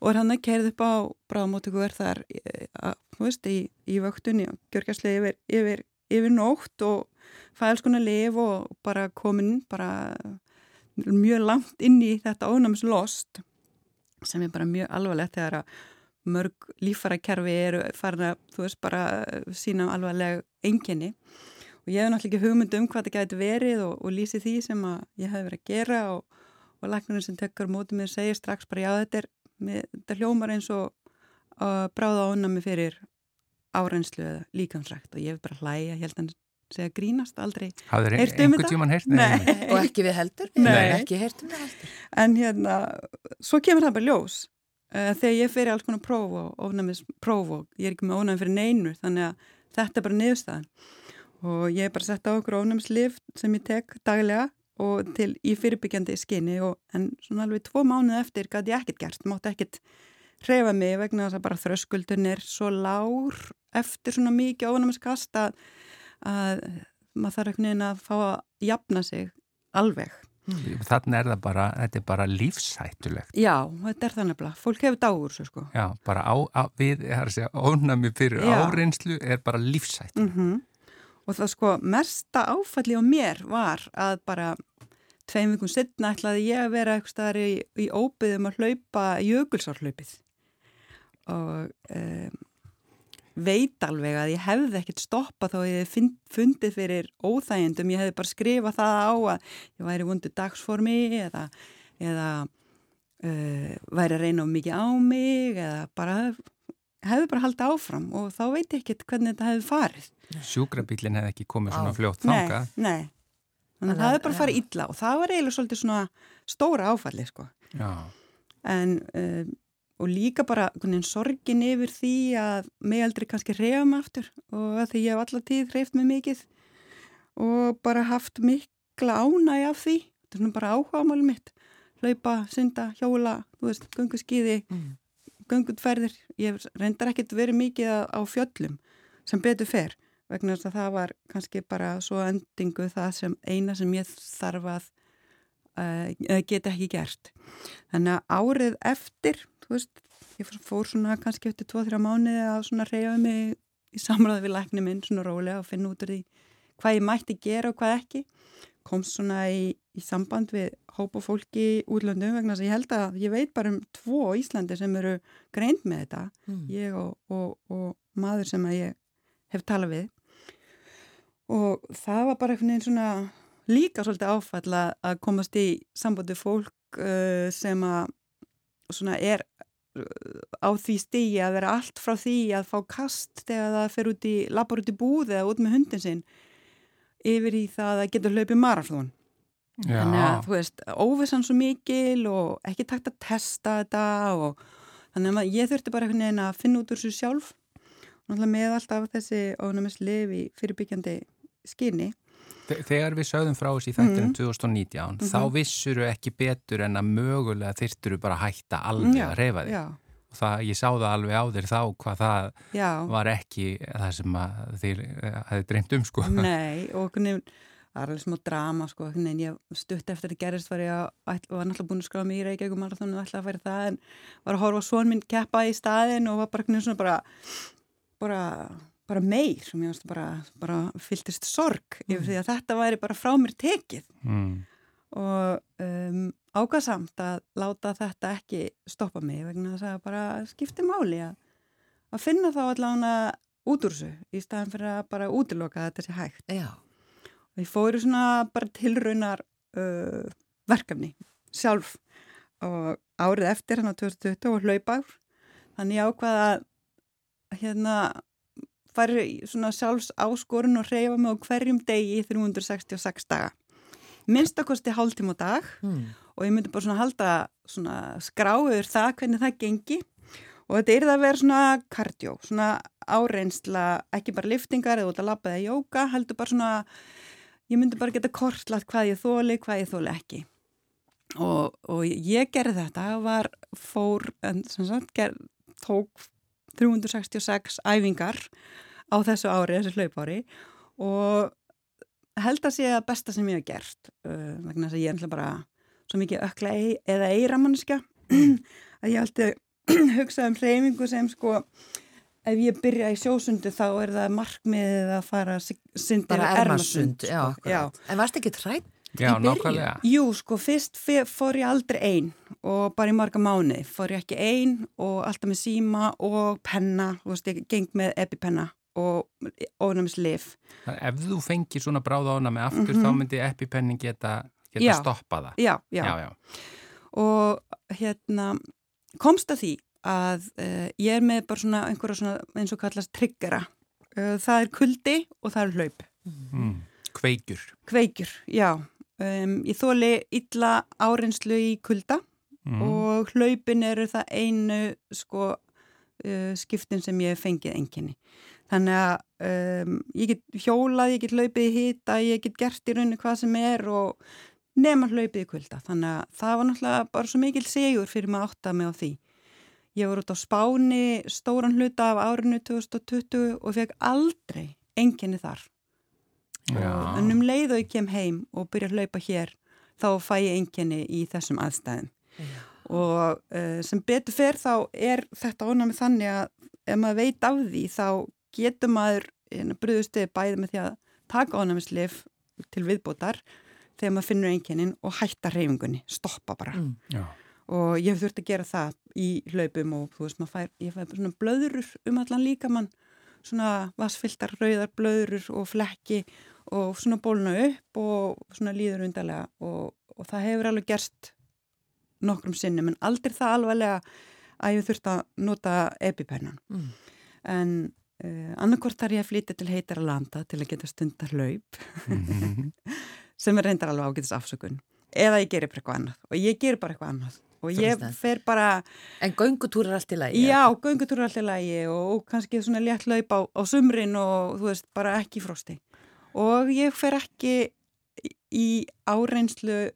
og er hann að keirið upp á bráðmótöku er þar að, þú veist, í, í vöktunni og gjörgjastlega yfir, yfir, yfir nótt og fæ alls konar lif og bara komin bara mjög langt inn í þetta ónæmislost sem er bara mjög alvarlegt þegar að mörg lífarakerfi eru farin að, þú veist, bara sína alvarleg enginni og ég hef náttúrulega ekki hugmynd um hvað það gæti verið og, og lýsi því sem að ég hef verið að gera og, og læknarinn sem tekkar mótið mér segir strax bara já þetta er, með, þetta hljómar eins og uh, bráða ánami fyrir árenslu eða líkamsrækt og ég hef bara hlæja, ég held að hann segja grínast aldrei Hafður um einhvern tíman heyrt? Nei. Og ekki við heldur, Nei. hefum ekki um heldur. En hérna, svo kemur það bara ljós þegar ég fer í alls konar próf og ofnæmis próf og ég er ekki með ofnæmi fyrir neinu þannig að þetta er bara niðurstaðan. Og ég er bara sett á okkur ofnæmislif sem ég tek daglega og til í fyrirbyggjandi skinni og en svona alveg tvo mánuð eftir gæti ég ekkert gert, mátti ekkert hreyfa mig vegna þess að bara þröskuldun er svo lár eftir svona mikið ofnæmiskast að, að maður þarf einhvern veginn að fá að jafna sig alveg Þannig er það bara, þetta er bara lífshættulegt. Já, þetta er þannig að fólk hefur dágur svo sko. Já, bara á, á við, það er að segja, ónæmi fyrir Já. áreynslu er bara lífshættulegt. Mm Og það sko mesta áfalli á mér var að bara tveim vikum setna ætlaði ég að vera eitthvað staðar í, í óbyðum að hlaupa jökulsárhlaupið og um, veit alveg að ég hefði ekkert stoppa þá ég hefði fundið fyrir óþægindum, ég hefði bara skrifað það á að ég væri vundu dagsformi eða, eða uh, væri að reyna of mikið á mig eða bara hefði bara haldið áfram og þá veit ég ekkert hvernig þetta hefði farið. Sjúkrabílinn hefði ekki komið svona fljótt Nei, þangað. nei. Þannig að það að- hefði bara farið illa og það var eiginlega svolítið svona stóra áfalli sko. Já, En um, og líka bara sorgin yfir því að mig aldrei kannski reyfa mig aftur og að því ég hef alltaf tíð reyft mig mikið og bara haft mikla ánægi af því. Þetta er svona bara áhugamáli mitt. Hlaupa, synda, hjóla, þú veist, göngu skíði, Mm. göngutferðir. Ég reyndar ekkert verið mikið á, fjöllum sem betur fer vegna þess að það var kannski bara svo endingu það sem eina sem ég þarf að uh, geta ekki gert. Þannig að árið eftir, veist, ég fór- svona kannski eftir 2-3 mánuði að svona reyja mig í samræði við lækni minn svona rólega og finna út úr því hvað ég mætti gera og hvað ekki. Komst svona í, í samband við hópa fólki útlöndum vegna þess að ég held að ég veit bara um tvo Íslandi sem eru greind með þetta Mm. ég og, og, og maður sem að ég hef talað við og það var bara einhvern veginn svona líka svolítið áfall að- komast í sambandi fólk uh, sem að svona er á því stígi að vera allt frá því að fá kast þegar það fer út í labbar út í búð eða út með hundin sinn yfir í það að geta hlaupið marathón já. þannig að þú veist, óvissan svo mikil og ekki takt að testa þetta og þannig að ég þurfti bara einhvern veginn að finna út úr þessu sjálf. Með alltaf þessi ónæmis lifi fyrirbyggjandi skinni Þe- Þegar við sögðum frá þessi í þættinum Mhm. 2019, Mhm. þá vissuru ekki betur en að mögulega þyrturu bara að hætta alveg Já, að reyfa þig. Og það, ég sá það alveg á þér þá hvað það já, var ekki það sem að þér hefði dreymt um sko. nei og veginn það er alveg smá drama sko veginn ég stutt eftir þetta gerist var ég að var náttúrulega búin að skráða mig í Reykjavík og ætlaði að færa það en var að horfa á svon minn keppa í staðin og var bara veginn svona bara bara, bara meir sem ég varst bara, bara fylltist sorg yfir því að þetta væri bara frá mér tekið Mm. og um, ágasamt að láta þetta ekki stoppa mig vegna þess að bara skipti máli að, að finna þá allavega út úr þessu í staðan fyrir að bara útiloka þetta sé hægt. Já, Við fóru svona bara tilraunar uh, verkefni sjálf og árið eftir hann á 2020 og hlaupár þannig ég ákvaða að hérna fari svona sjálfs áskorun og reyfa mig á hverjum degi í 366 daga. Minnstakosti hálftíma á dag Mm. og ég myndi bara svona halda svona skráður það hvernig það gengi. Og þetta er það að vera svona kardió, svona áreynsla ekki bara liftingar eða út að labba eða jóka, heldur bara svona ég myndi bara geta kortlat hvað ég þóli hvað ég þóli ekki. Og, og ég gerði þetta var fór, en sem sagt ger, tók 366 æfingar á þessu ári, þessu hlaupári og held að sé að besta sem ég hef gert uh, vegna þess að ég er bara svo mikið ökla ei, eða eiramanniska að ég alltaf hugsa um hreyfingu sem sko ef ég byrja í sjósundu þá er það markmiðið að fara syndi Bara ermasund, sko. En varst ekki trætt? Já, nákvæmlega. Jú, sko, fyrst fór ég aldrei ein og bara í marga mánuði fór ég ekki ein og alltaf með síma og penna, þú veist, ég geng með epipenna og ónæmislif. Þannig Ef þú fengir svona bráða ána með aftur Mhm. þá myndi epipennin geta, geta Já. stoppað það. Já, já, já, já. og hérna komst að því að uh, ég er með bara svona einhverja svona eins og kallast triggera. Uh, það er kuldi og það er hlaup. Mm. Kveikjur. Kveikjur, já. Um, ég þóli illa áreinslu í kulda Mm. og hlaupin eru það einu sko uh, skiptin sem ég hef fengið enginni. Þannig að um, ég get hjólað, ég get hlaupið í hita, ég get gert í rauninu hvað sem er og nema hlaupið í kulda. Þannig að það var náttúrulega bara svo mikil segur fyrir maður átta mig á því. Ég var út á Spáni stóran hluta af árinu 2020 og fekk aldrei enginni þar. Já. En um leið og ég kem heim og byrja að hlaupa hér, þá fæ ég enginni í þessum aðstæðum. Og uh, sem betur fer þá er þetta ónæmi þannig að ef maður veit af því þá getur maður bröðustið bæði með því að taka ónæmislif til viðbótar þegar maður finnur enginnin og hætta reyfingunni, stoppa bara. Mm. Já. Og ég hef þurft að gera það í hlaupum og þú veist, maður fær, ég fær bara svona blöðurur um allan líkamann, svona vassfylltar rauðar blöðurur og flekki og svona bólna upp og svona líður undarlega og, og það hefur alveg gerst nokkrum sinnum en aldrei það alvarlega að ég þurft að nota epipennan. Mm. En uh, annarkort þar ég að flytja til heitara landa til að geta stundar hlaup Mhm. sem er reyndar alveg ágætis afsökun eða ég gerir bara eitthvað annað og ég gerir bara eitthvað annað og ég fer bara En göngutúr er allt í lagi? Já, göngutúr er alltaf lægi og, og kannski svona létt laup á, á sumrin og þú veist, bara ekki í frosti. Og ég fer ekki í- áreynslu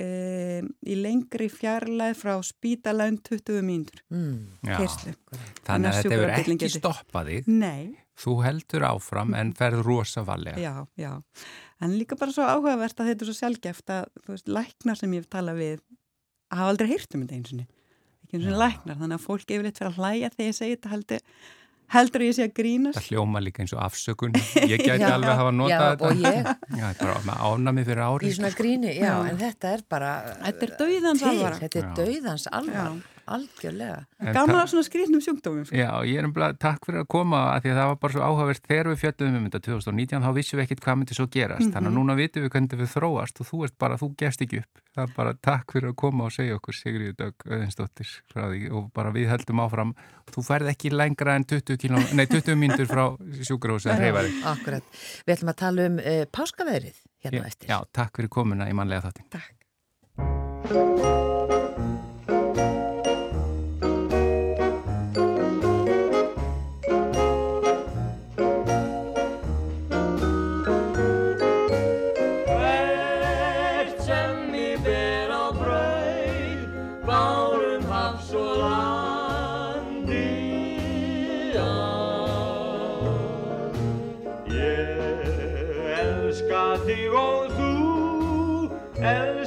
um, í lengri fjarlæð frá spítalæn 20 mínútur Mm. Þannig að þetta hefur sjúkrabíllinn ekki geti- stoppað þig. Nei, Þú heldur áfram en ferð rosa valega. já, já. En líka bara svo áhugavert að þetta er svo sjálfgeft að, þú veist, læknar sem ég hef talað við hafa aldrei heyrt um þetta eins og niður. Ekki eins og læknar, þannig að fólk yfirleitt fyrir að hlæja þegar ég segi þetta heldur, heldur ég sé að grínast. Það hljóma líka eins og afsökun. Ég gæti Já. alveg að hafa notað Já, þetta. og ég Já, er bara með ánami fyrir ári. í svona gríni, já, Já. en þetta er bara Þetta er dauðans alvara. þetta er dauðans alvar, Já. Algjörlega. Gaman að svona skrýtnum sjúkdómum. sko. Já, ég er umlað, takk fyrir að koma að því að það var bara svo áhugavert þegar við fjöldum um þetta 2019 þá vissum við ekkit hvað myndi svo gerast þannig að núna vitum við hvernig við þróast og þú ert bara, þú gefst ekki upp það er bara takk fyrir að koma og segja okkur Sigriður Dögg Öðinsdóttir og bara við höldum áfram þú færð ekki lengra en 20, kíló, nei, 20 mínútur frá tala um uh, páskaveðrið hérna á eftir. Já, takk fyrir komuna í mannlega þáttin Takk. Hello.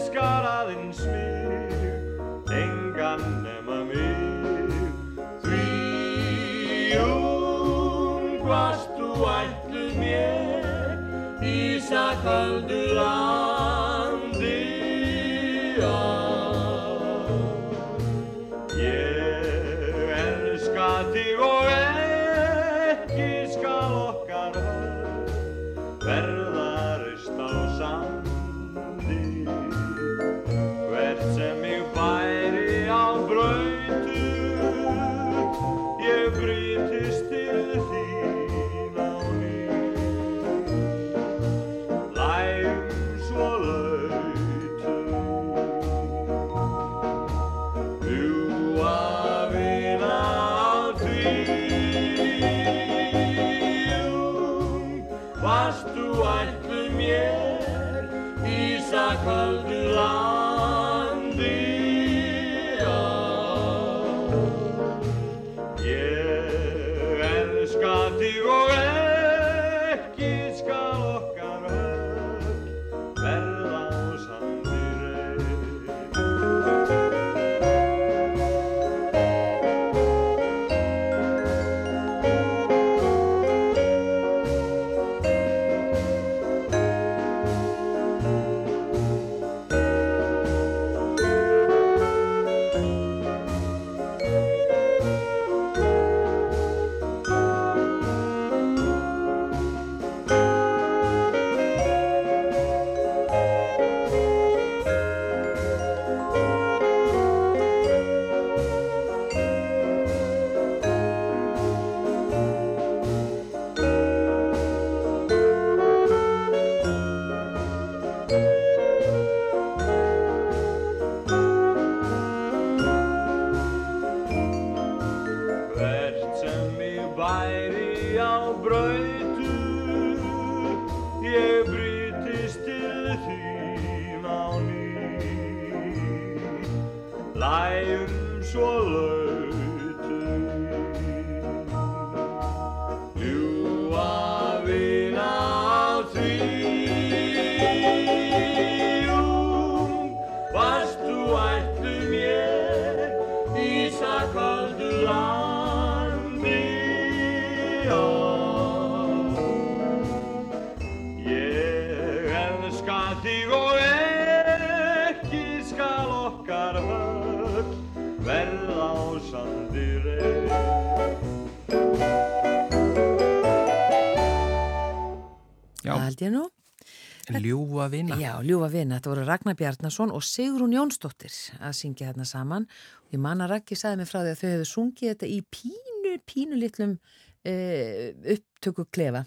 Ljúa vina. Já, ljúfa vina, þetta voru Ragnar Bjarnason og Sigrún Jónsdóttir að syngja þarna saman. Ég man að Raggi sagði mig frá því að þau hefðu sungið þetta í pínu, pínu litlum uh, upptöku klefa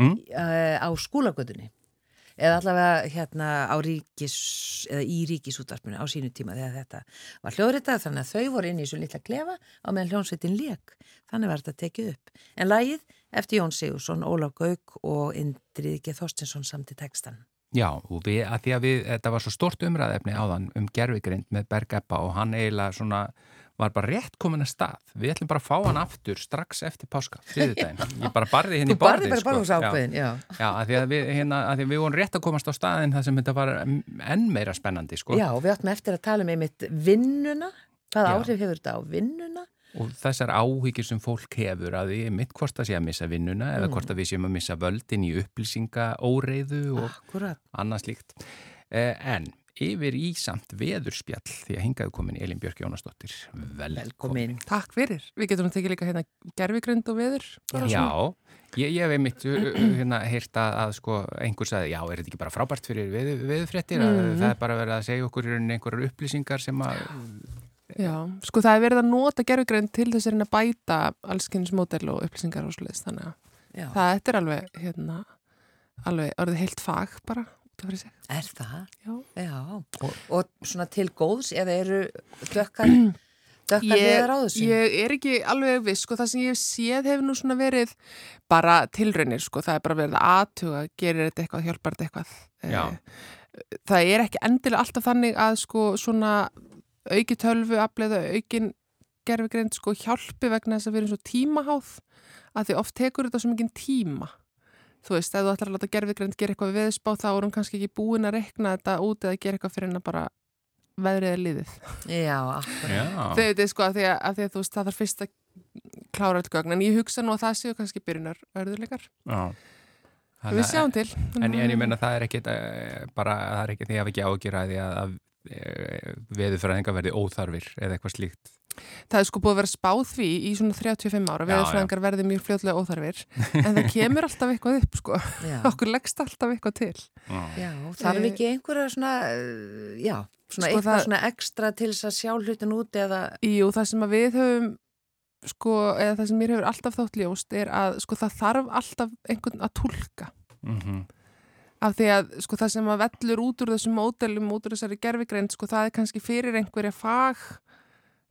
Mm. uh, á skúlagötunni. Eða allavega hérna á ríkis, eða í ríkisútvarpinu á sínu tíma þegar þetta var hljóðritað þannig að þau voru inn í svo litla klefa á meðan hljónsveitin lék. Þannig var þetta tekið upp. En lagið eftir Jón Sigursson, Ólaf Gauk og Indrið G. Þorstinsson samt í textan. Já, og við, að því að við, þetta var svo stort umræðefni áðan um gerfigrind með Berg Ebba og hann eiginlega svona var bara rétt komin að stað. Við ætlum bara að fá hann aftur strax eftir páska, þriðudaginn. Ég bara barði henni Þú í borðið. barði bara barðs ákveðin, já. Já, að því að við, hérna, að því að við vorum rétt að komast á staðin þar sem þetta var enn meira spennandi, sko. Já, og við áttum eftir að tala um einmitt vinnuna, hvaða Já. áhrif hefur þetta á vinnuna? Og þessar áhyggjur sem fólk hefur að því mitt hvort að sé að missa vinnuna eða Mm. hvort að við séum að missa völdin í upplýsinga óreiðu og Akkurat. annað slíkt. Eh, en yfir í samt veðurspjall því að hingaðu komin Elin Björk Jónasdóttir. Velkomin. Komin. Takk fyrir. Við getum nú tekið líka hérna gerfigrind og veður. Já, ég, ég hef einmitt uh, uh, hérna, heyrt að, að sko, einhver sagði, já, er þetta ekki bara frábært fyrir veð, veðurfréttir? Mm. Það er bara verið að segja okkur einhverjar upplýsingar sem að, Já, sko það er verið að nota gerfigrind til þess að reyna að bæta allskynnsmódel og upplýsingar og svoleiðis. Þannig að Já. það er alveg, hérna, alveg orðið heilt fag bara. út af fyrir sig. Er það? Já. Já. Og, svona til góðs eða eru dökkar, dökkar viðar á þessu? ég er ekki alveg viss, sko, það sem ég hef séð hefur nú svona verið bara tilraunir, sko, það er bara verið að aðtuga, gerir þetta eitthvað, hjálpar þetta eitthvað. Já. Eh, Það er ekki endilega alltaf þannig að sko svona auki tölvu, afleiða aukin gerfigreind, sko, hjálpi vegna þess að við erum svo tímaháð að því oft tekur þetta svo mikið tíma. Þú veist, ef þú ætlar að láta gerfigreind gera eitthvað við veðspá, þá er hún kannski ekki búin að rekna þetta út eða gera eitthvað fyrir hennar bara veðrið er liðið. Já, já, Þau veit, sko, að því að, að því að þú veist, það þarf fyrst að klára öll gögn, en ég hugsa nú að það séu kannski byrjunar örðuleikar. já. Við sjáum til. En, en ég meina það er ekki bara, það er ekki því að við ekki ágjur að að, að veðurfræðingar verði óþarfir eða eitthvað slíkt. Það er sko búið að vera spáð því í svona 35 ára, veðurfræðingar verði mjög fljóðlega óþarfir, en það kemur alltaf eitthvað upp, sko. Já. Okkur leggst alltaf eitthvað til. Já, þarf ekki einhverja svona, uh, já, svona Sko, eitthvað það- svona ekstra til þess að sjá hlutin út eða, Jú, það sem að við höfum, sko, eða það sem mér hefur alltaf þátt ljóst er að, sko, það þarf alltaf einhvern að tólka. Mm Af því að, sko, það sem að vellur út úr þessum módelum, út úr þessari gerfigreind, sko, það er kannski fyrir einhverja fag,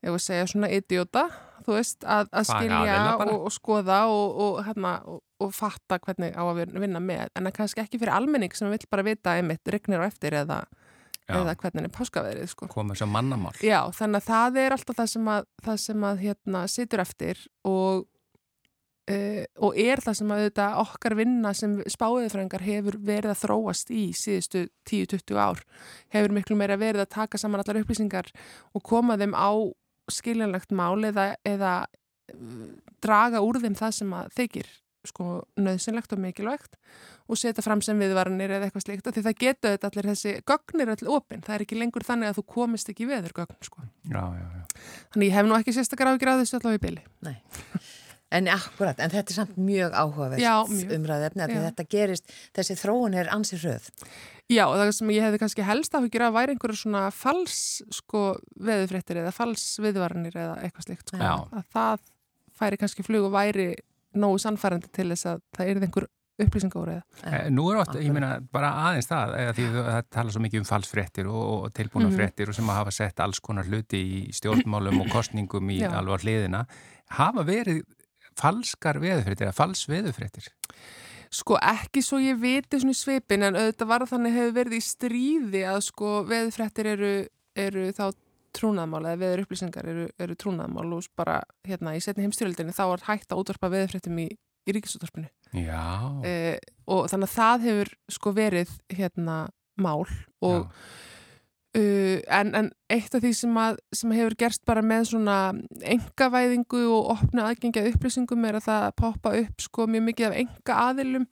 ég vil segja svona idiota, þú veist, að, að skilja og, og skoða og, og, hérna, og, og fatta hvernig á að vin- vinna með, en það kannski ekki fyrir almenning sem vill bara vita einmitt regnir á eftir eða, eða hvernig er páskaveðrið, sko. Komum sem mannamál. Já, þannig að það er alltaf það sem að, það sem að hérna, situr eftir og, uh, og er það sem að þetta okkar vinna sem spáðiðfrængar hefur verið að þróast í síðustu 10-20 ár hefur miklu meira verið að taka saman allar upplýsingar og koma þeim á skiljanlegt mál eða, eða uh, draga úr þeim það sem að þykir sko nöðsynlegt og mikilvægt og setja fram sem viðvaranir eða eitthvað slíkt af því það getur þetta allir þessi gögnir allir opinn, það er ekki lengur þannig að þú komist ekki veður gögn sko. Já, já, já. Þannig ég hef nú ekki sérstakar ágjur að þessu allavega í byli. nei. En akkurat, en þetta er samt mjög mjög. umræðefni að þetta gerist, þessi þróun er ansi hröð. Já, og það sem ég hefði kannski helst áhyggjur að væri einhverju svona fals sko veðufréttir eða fals viðvaranir eða eitthvað slíkt sko. Að það færi kannski flug og væri nógu sannfærandi til þess að það er einhver upplýsingóriða. Eh, Nú er oft, ég meina, bara aðeins það, eða því að það tala svo mikið um falsfréttir og, og tilbúna Mhm. fréttir og sem að hafa sett alls konar hluti í stjórnmálum og kostningum í alvar hliðina, hafa verið falskar veðufréttir eða fals veðufréttir. Sko ekki svo ég viti svona í svipin en auðvitað var þannig hefur verið í stríði að sko veðfréttir eru, eru þá trúnaðmál eða veður upplýsingar eru, eru trúnaðmál og bara hérna í setni heimstyrjöldinni þá var hægt að útvarpa veðurfréttum í, í ríkisútvarpinu. Já, e, og þannig að það hefur sko verið hérna mál og uh, en, en eitt af því sem, að, sem hefur gerst bara með svona engavæðingu og opna aðgengja upplýsingum er að það poppa upp sko mjög mikið af enga aðilum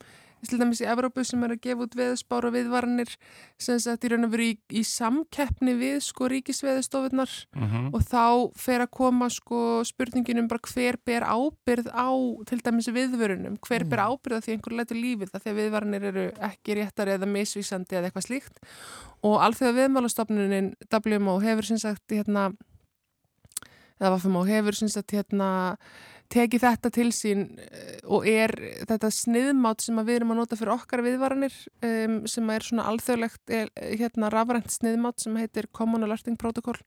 til dæmis í Evrópu sem er að gefa út veðspár og viðvaranir sem sagt í raun og veru í, í samkeppni við sko ríkisveðustofunar Mhm. og þá fer að koma sko spurningin um bara hver ber ábyrð á til dæmis viðvörunum, hver ber ábyrð á því einhver lætur lífið það því að viðvaranir eru ekki réttar eða misvísandi eða eitthvað slíkt. Og alþjóða viðmálastofnunin WMO hefur sem sagt hérna eða Vafumó hefur sem sagt hérna tekið þetta til sín eh, og er þetta sniðmátt sem við erum að nota fyrir okkar viðvaranir um, sem er svona alþjóðlegt er, hérna rafrænt sniðmátt sem heitir Common Alerting Protocol.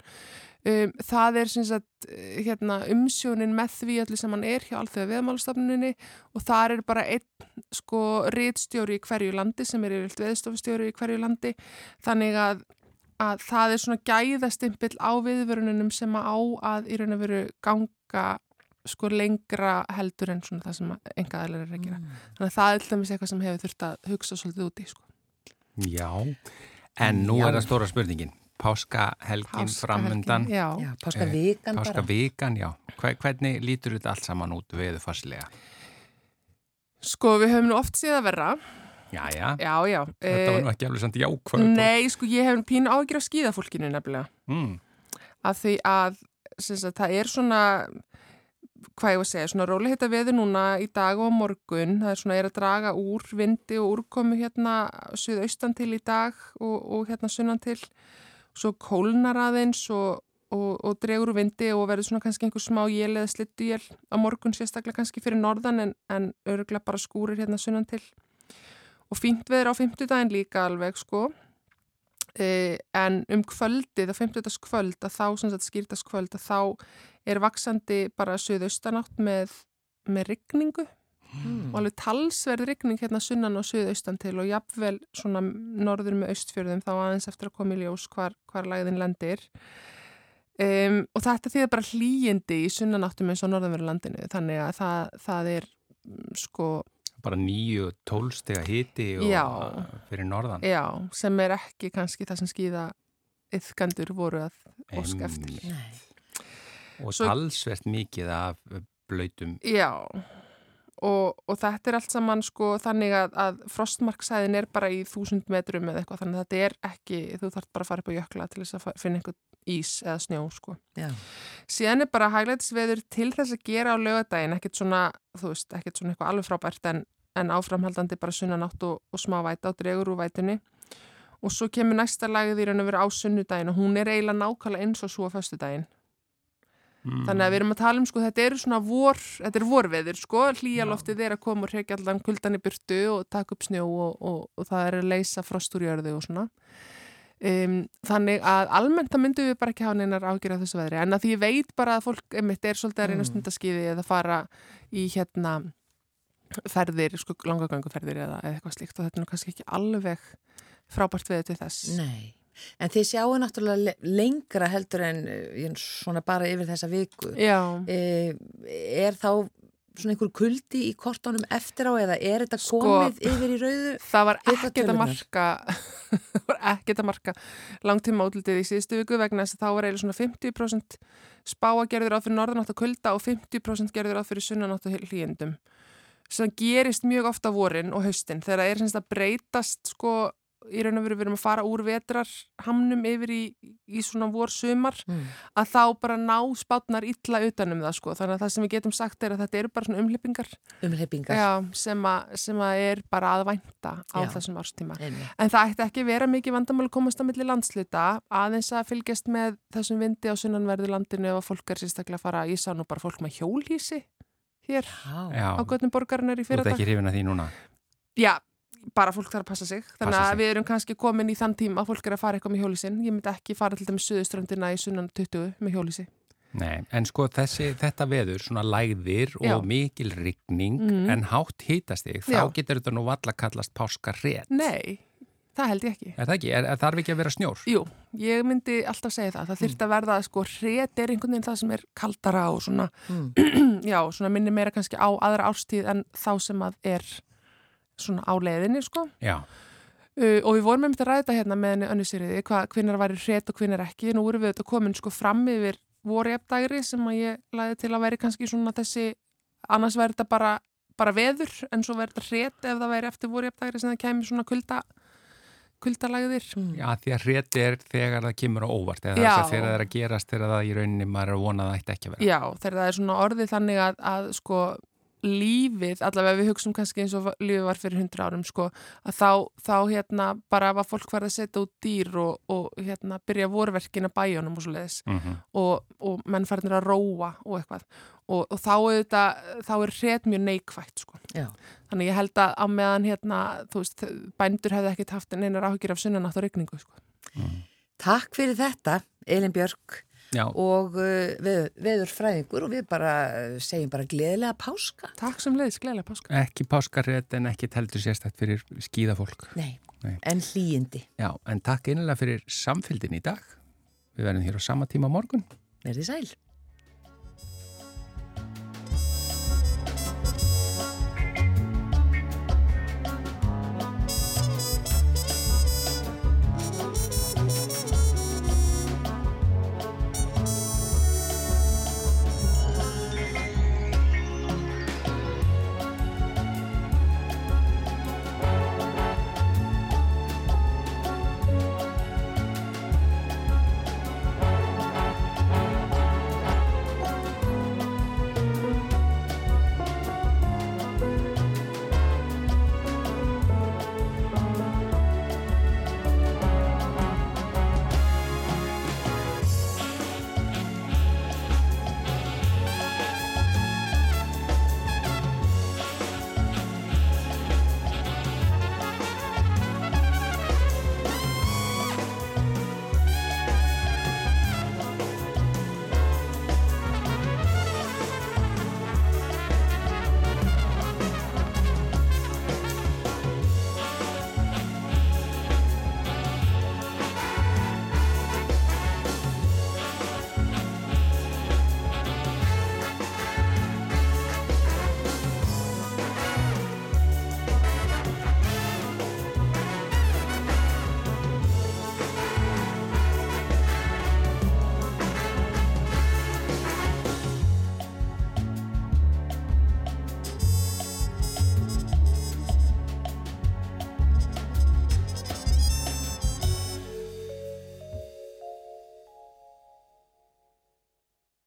Um, það er sagt eh, hérna, umsjónin með því allir sem hann er hjá alþjóða viðmálastofnuninni og þar er bara einn sko rítstjóri í hverju landi sem er yfirvilt veðstofustjóri í hverju landi. Þannig að að það er svona gæðastimpill á viðvörununum sem að á að í raun og veru ganga sko lengra heldur en svona það sem enga aðlar er að gera. Þannig að það er alltaf eitthvað sem hefur þurft að hugsa svolítið úti sko. Já, en nú Já. er það stóra spurningin. Páskahelgin Páskahelgin, framundan. já. Já, páskavikan bara. Páskavikan, já. Hver, hvernig lítur þetta allt saman út veðufarslega? Sko við höfum nú oft séð að verra. Já, já. Já, já. Þetta var Eh, nú ekki alveg samt jákvæð. Nei, sko ég hef pínu ágjur af skíðafólkinu nefnilega. Mm. Af því að sem sagt, það er svona hvað ég var að segja, svona róli heita veður núna í dag og morgun, það er svona er að draga úr vindi og úrkomu hérna suðaustan til í dag og, og hérna sunnan til, svo kólnar aðeins og, og, og dregur úr vindi og verður svona kannski einhver smá jél eða slittu jél á morgun sérstaklega kannski fyrir norðan en, en öruglega bara skúrir hérna sunnan til. Og fínt veður á fimmtudaginn líka alveg sko Eh, en um kvöldið, á 50. kvöld að þá, sem sagt skýrtast kvöld að þá er vaksandi bara söðaustanátt með, með rigningu og alveg talsverð rigning hérna sunnan og söðaustan til og jafnvel svona norður með austfjörðum þá aðeins eftir að koma í ljós hvar, hvar lægðin lendir um, og þetta þýðir bara hlýjindi í sunnanáttum eins og norðanveru landinu þannig að það, það er mm, sko Bara nýju tólstega hiti og Já. fyrir norðan. Já, sem er ekki kannski það sem skýða yfgandur voru að óska eftir. Nei. Og Svo- talsvert mikið af blöytum. Já, og, og þetta er allt saman sko þannig að, að frostmarksæðin er bara í þúsund metrum eða eitthvað, þannig að þetta er ekki, þú þarf bara að fara upp á jökla til þess að finna einhvern ís eða snjó sko. Já. Síðan er bara hæglætisveður til þess að gera á lögadaginn, ekkert svona, þú veist, ekkert svona eitthvað alveg frábært en, en áframhaldandi bara sunnanátt og, og smá væta og dregur úr vætunni. Og svo kemur næsta lagið í raun og veru á sunnudaginn og hún er eiginlega nákvæmlega eins og svo á föstudaginn. Mm. Þannig að við erum að tala um sko, þetta eru svona vor, þetta er vorveður sko, hlýjaloftið er að koma og hrekja allan kuldan í burtu og taka upp snjó og, og, og það er að leysa frost úr jörðu og svona. Um, þannig að almennt það myndum við bara ekki hafa neinar ágjörð af þessu veðri en að því ég veit bara að fólk einmitt er svolítið að reyna Mm. stundaskiði eða fara í hérna ferðir, sko langagönguferðir eða, eitthvað slíkt og þetta er nú kannski ekki alveg frábært veður til þess. Nei. En þið sjáu náttúrulega le- lengra heldur en eh, svona bara yfir þessa viku. Já. Eh, Er þá svona einhver kuldi í kortónum eftir á eða er þetta Sko, komið yfir í rauðu? Það var ekkert að marka það var ekkert að marka langtíma útlitið í síðustu viku vegna þess að þá var eiginlega svona 50% spáa gerður á fyrir norðanátt og kulda og 50% gerður á fyrir sunnanátt og hlýjendum sem gerist mjög ofta vorin og haustin þegar það er semst að breytast sko í raun og veru við erum að fara úr vetrarhamnum yfir í, í svona vor sumar Mm. að þá bara ná spátnar illa utanum það sko þannig að það sem við getum sagt er að þetta eru bara svona umhleypingar Umhleypingar. Já, sem, að, sem að er bara að vænta á Já. þessum árstíma. Einmitt. En það ætti ekki vera mikið vandamál að komast á milli landsluta aðeins að fylgjast með þessum vindi á sunnanverðu landinu ef að fólk er sérstaklega að fara, ég sá nú bara fólk með hjólhísi hér Já. á göttum borgarinnar í Þú ert fyrir ekki hrifin að því núna. Já, bara fólk þarf að passa sig. Þannig Passa að sig. við erum kannski komin í þann tíma að fólk er að fara eitthvað með hjólísin. Ég myndi ekki fara til dæmis suðuströndina í sunnan 20 með hjólísi. Nei, en sko þessi, þetta veður, svona lægðir og Já. mikil rigning Mhm. en hátt hitastig, þá Já. getur þetta nú valla kallast páska rétt. Nei, það held ég ekki. Er það ekki? Er, er þarf ekki að vera snjór? Jú, ég myndi alltaf segja það. Það þurfti að verða, sko, hret er einhvern veginn það sem er kaldara og svona, já, svona svona á leiðinni, sko. Já. Uh, og við vorum einmitt að ræða hérna með henni önnu sýriði, hvinnar væri hret og hvinnar ekki. Nú erum við þetta komin sko fram yfir voru efdægri sem að ég læði til að væri kannski svona þessi, annars væri þetta bara, bara veður en svo væri þetta hret ef það væri eftir voru efdægri sem það kemur svona kulda kuldalægðir. Já, því að hrétti er þegar það kemur á óvart eða þess að þegar það er að gerast þegar það í rauninni maður er að vona að það ætti ekki að vera. Já, þegar það er svona orðið þannig að, að sko lífið, allavega við hugsaum kannski eins og lífið var fyrir hundra árum sko, að þá, þá hérna bara var fólk farið að setja út dýr og, og hérna byrja vorverkin að bæjónum og svo leiðis Mhm. og, og menn farinir að róa og eitthvað og, og þá, auðvitað, þá er hret mjög neikvægt sko. Já. Þannig ég held að á meðan hérna, þú veist, bændur hefði ekkert haft neinar áhugir af sunnanátt og regningu sko. Takk fyrir þetta, Elin Björk Já. og uh, veður, veður fræðingur og við bara uh, segjum bara gleðilega páska. Takk sem leiðis, gleðilega páska. Ekki páskarrétt en ekki heldur sérstætt fyrir skíðafólk. Nei, Nei. en hlýjindi. Já, en takk einlega fyrir samfylgdin í dag. Við verðum hér á sama tíma morgun. Verði sæl.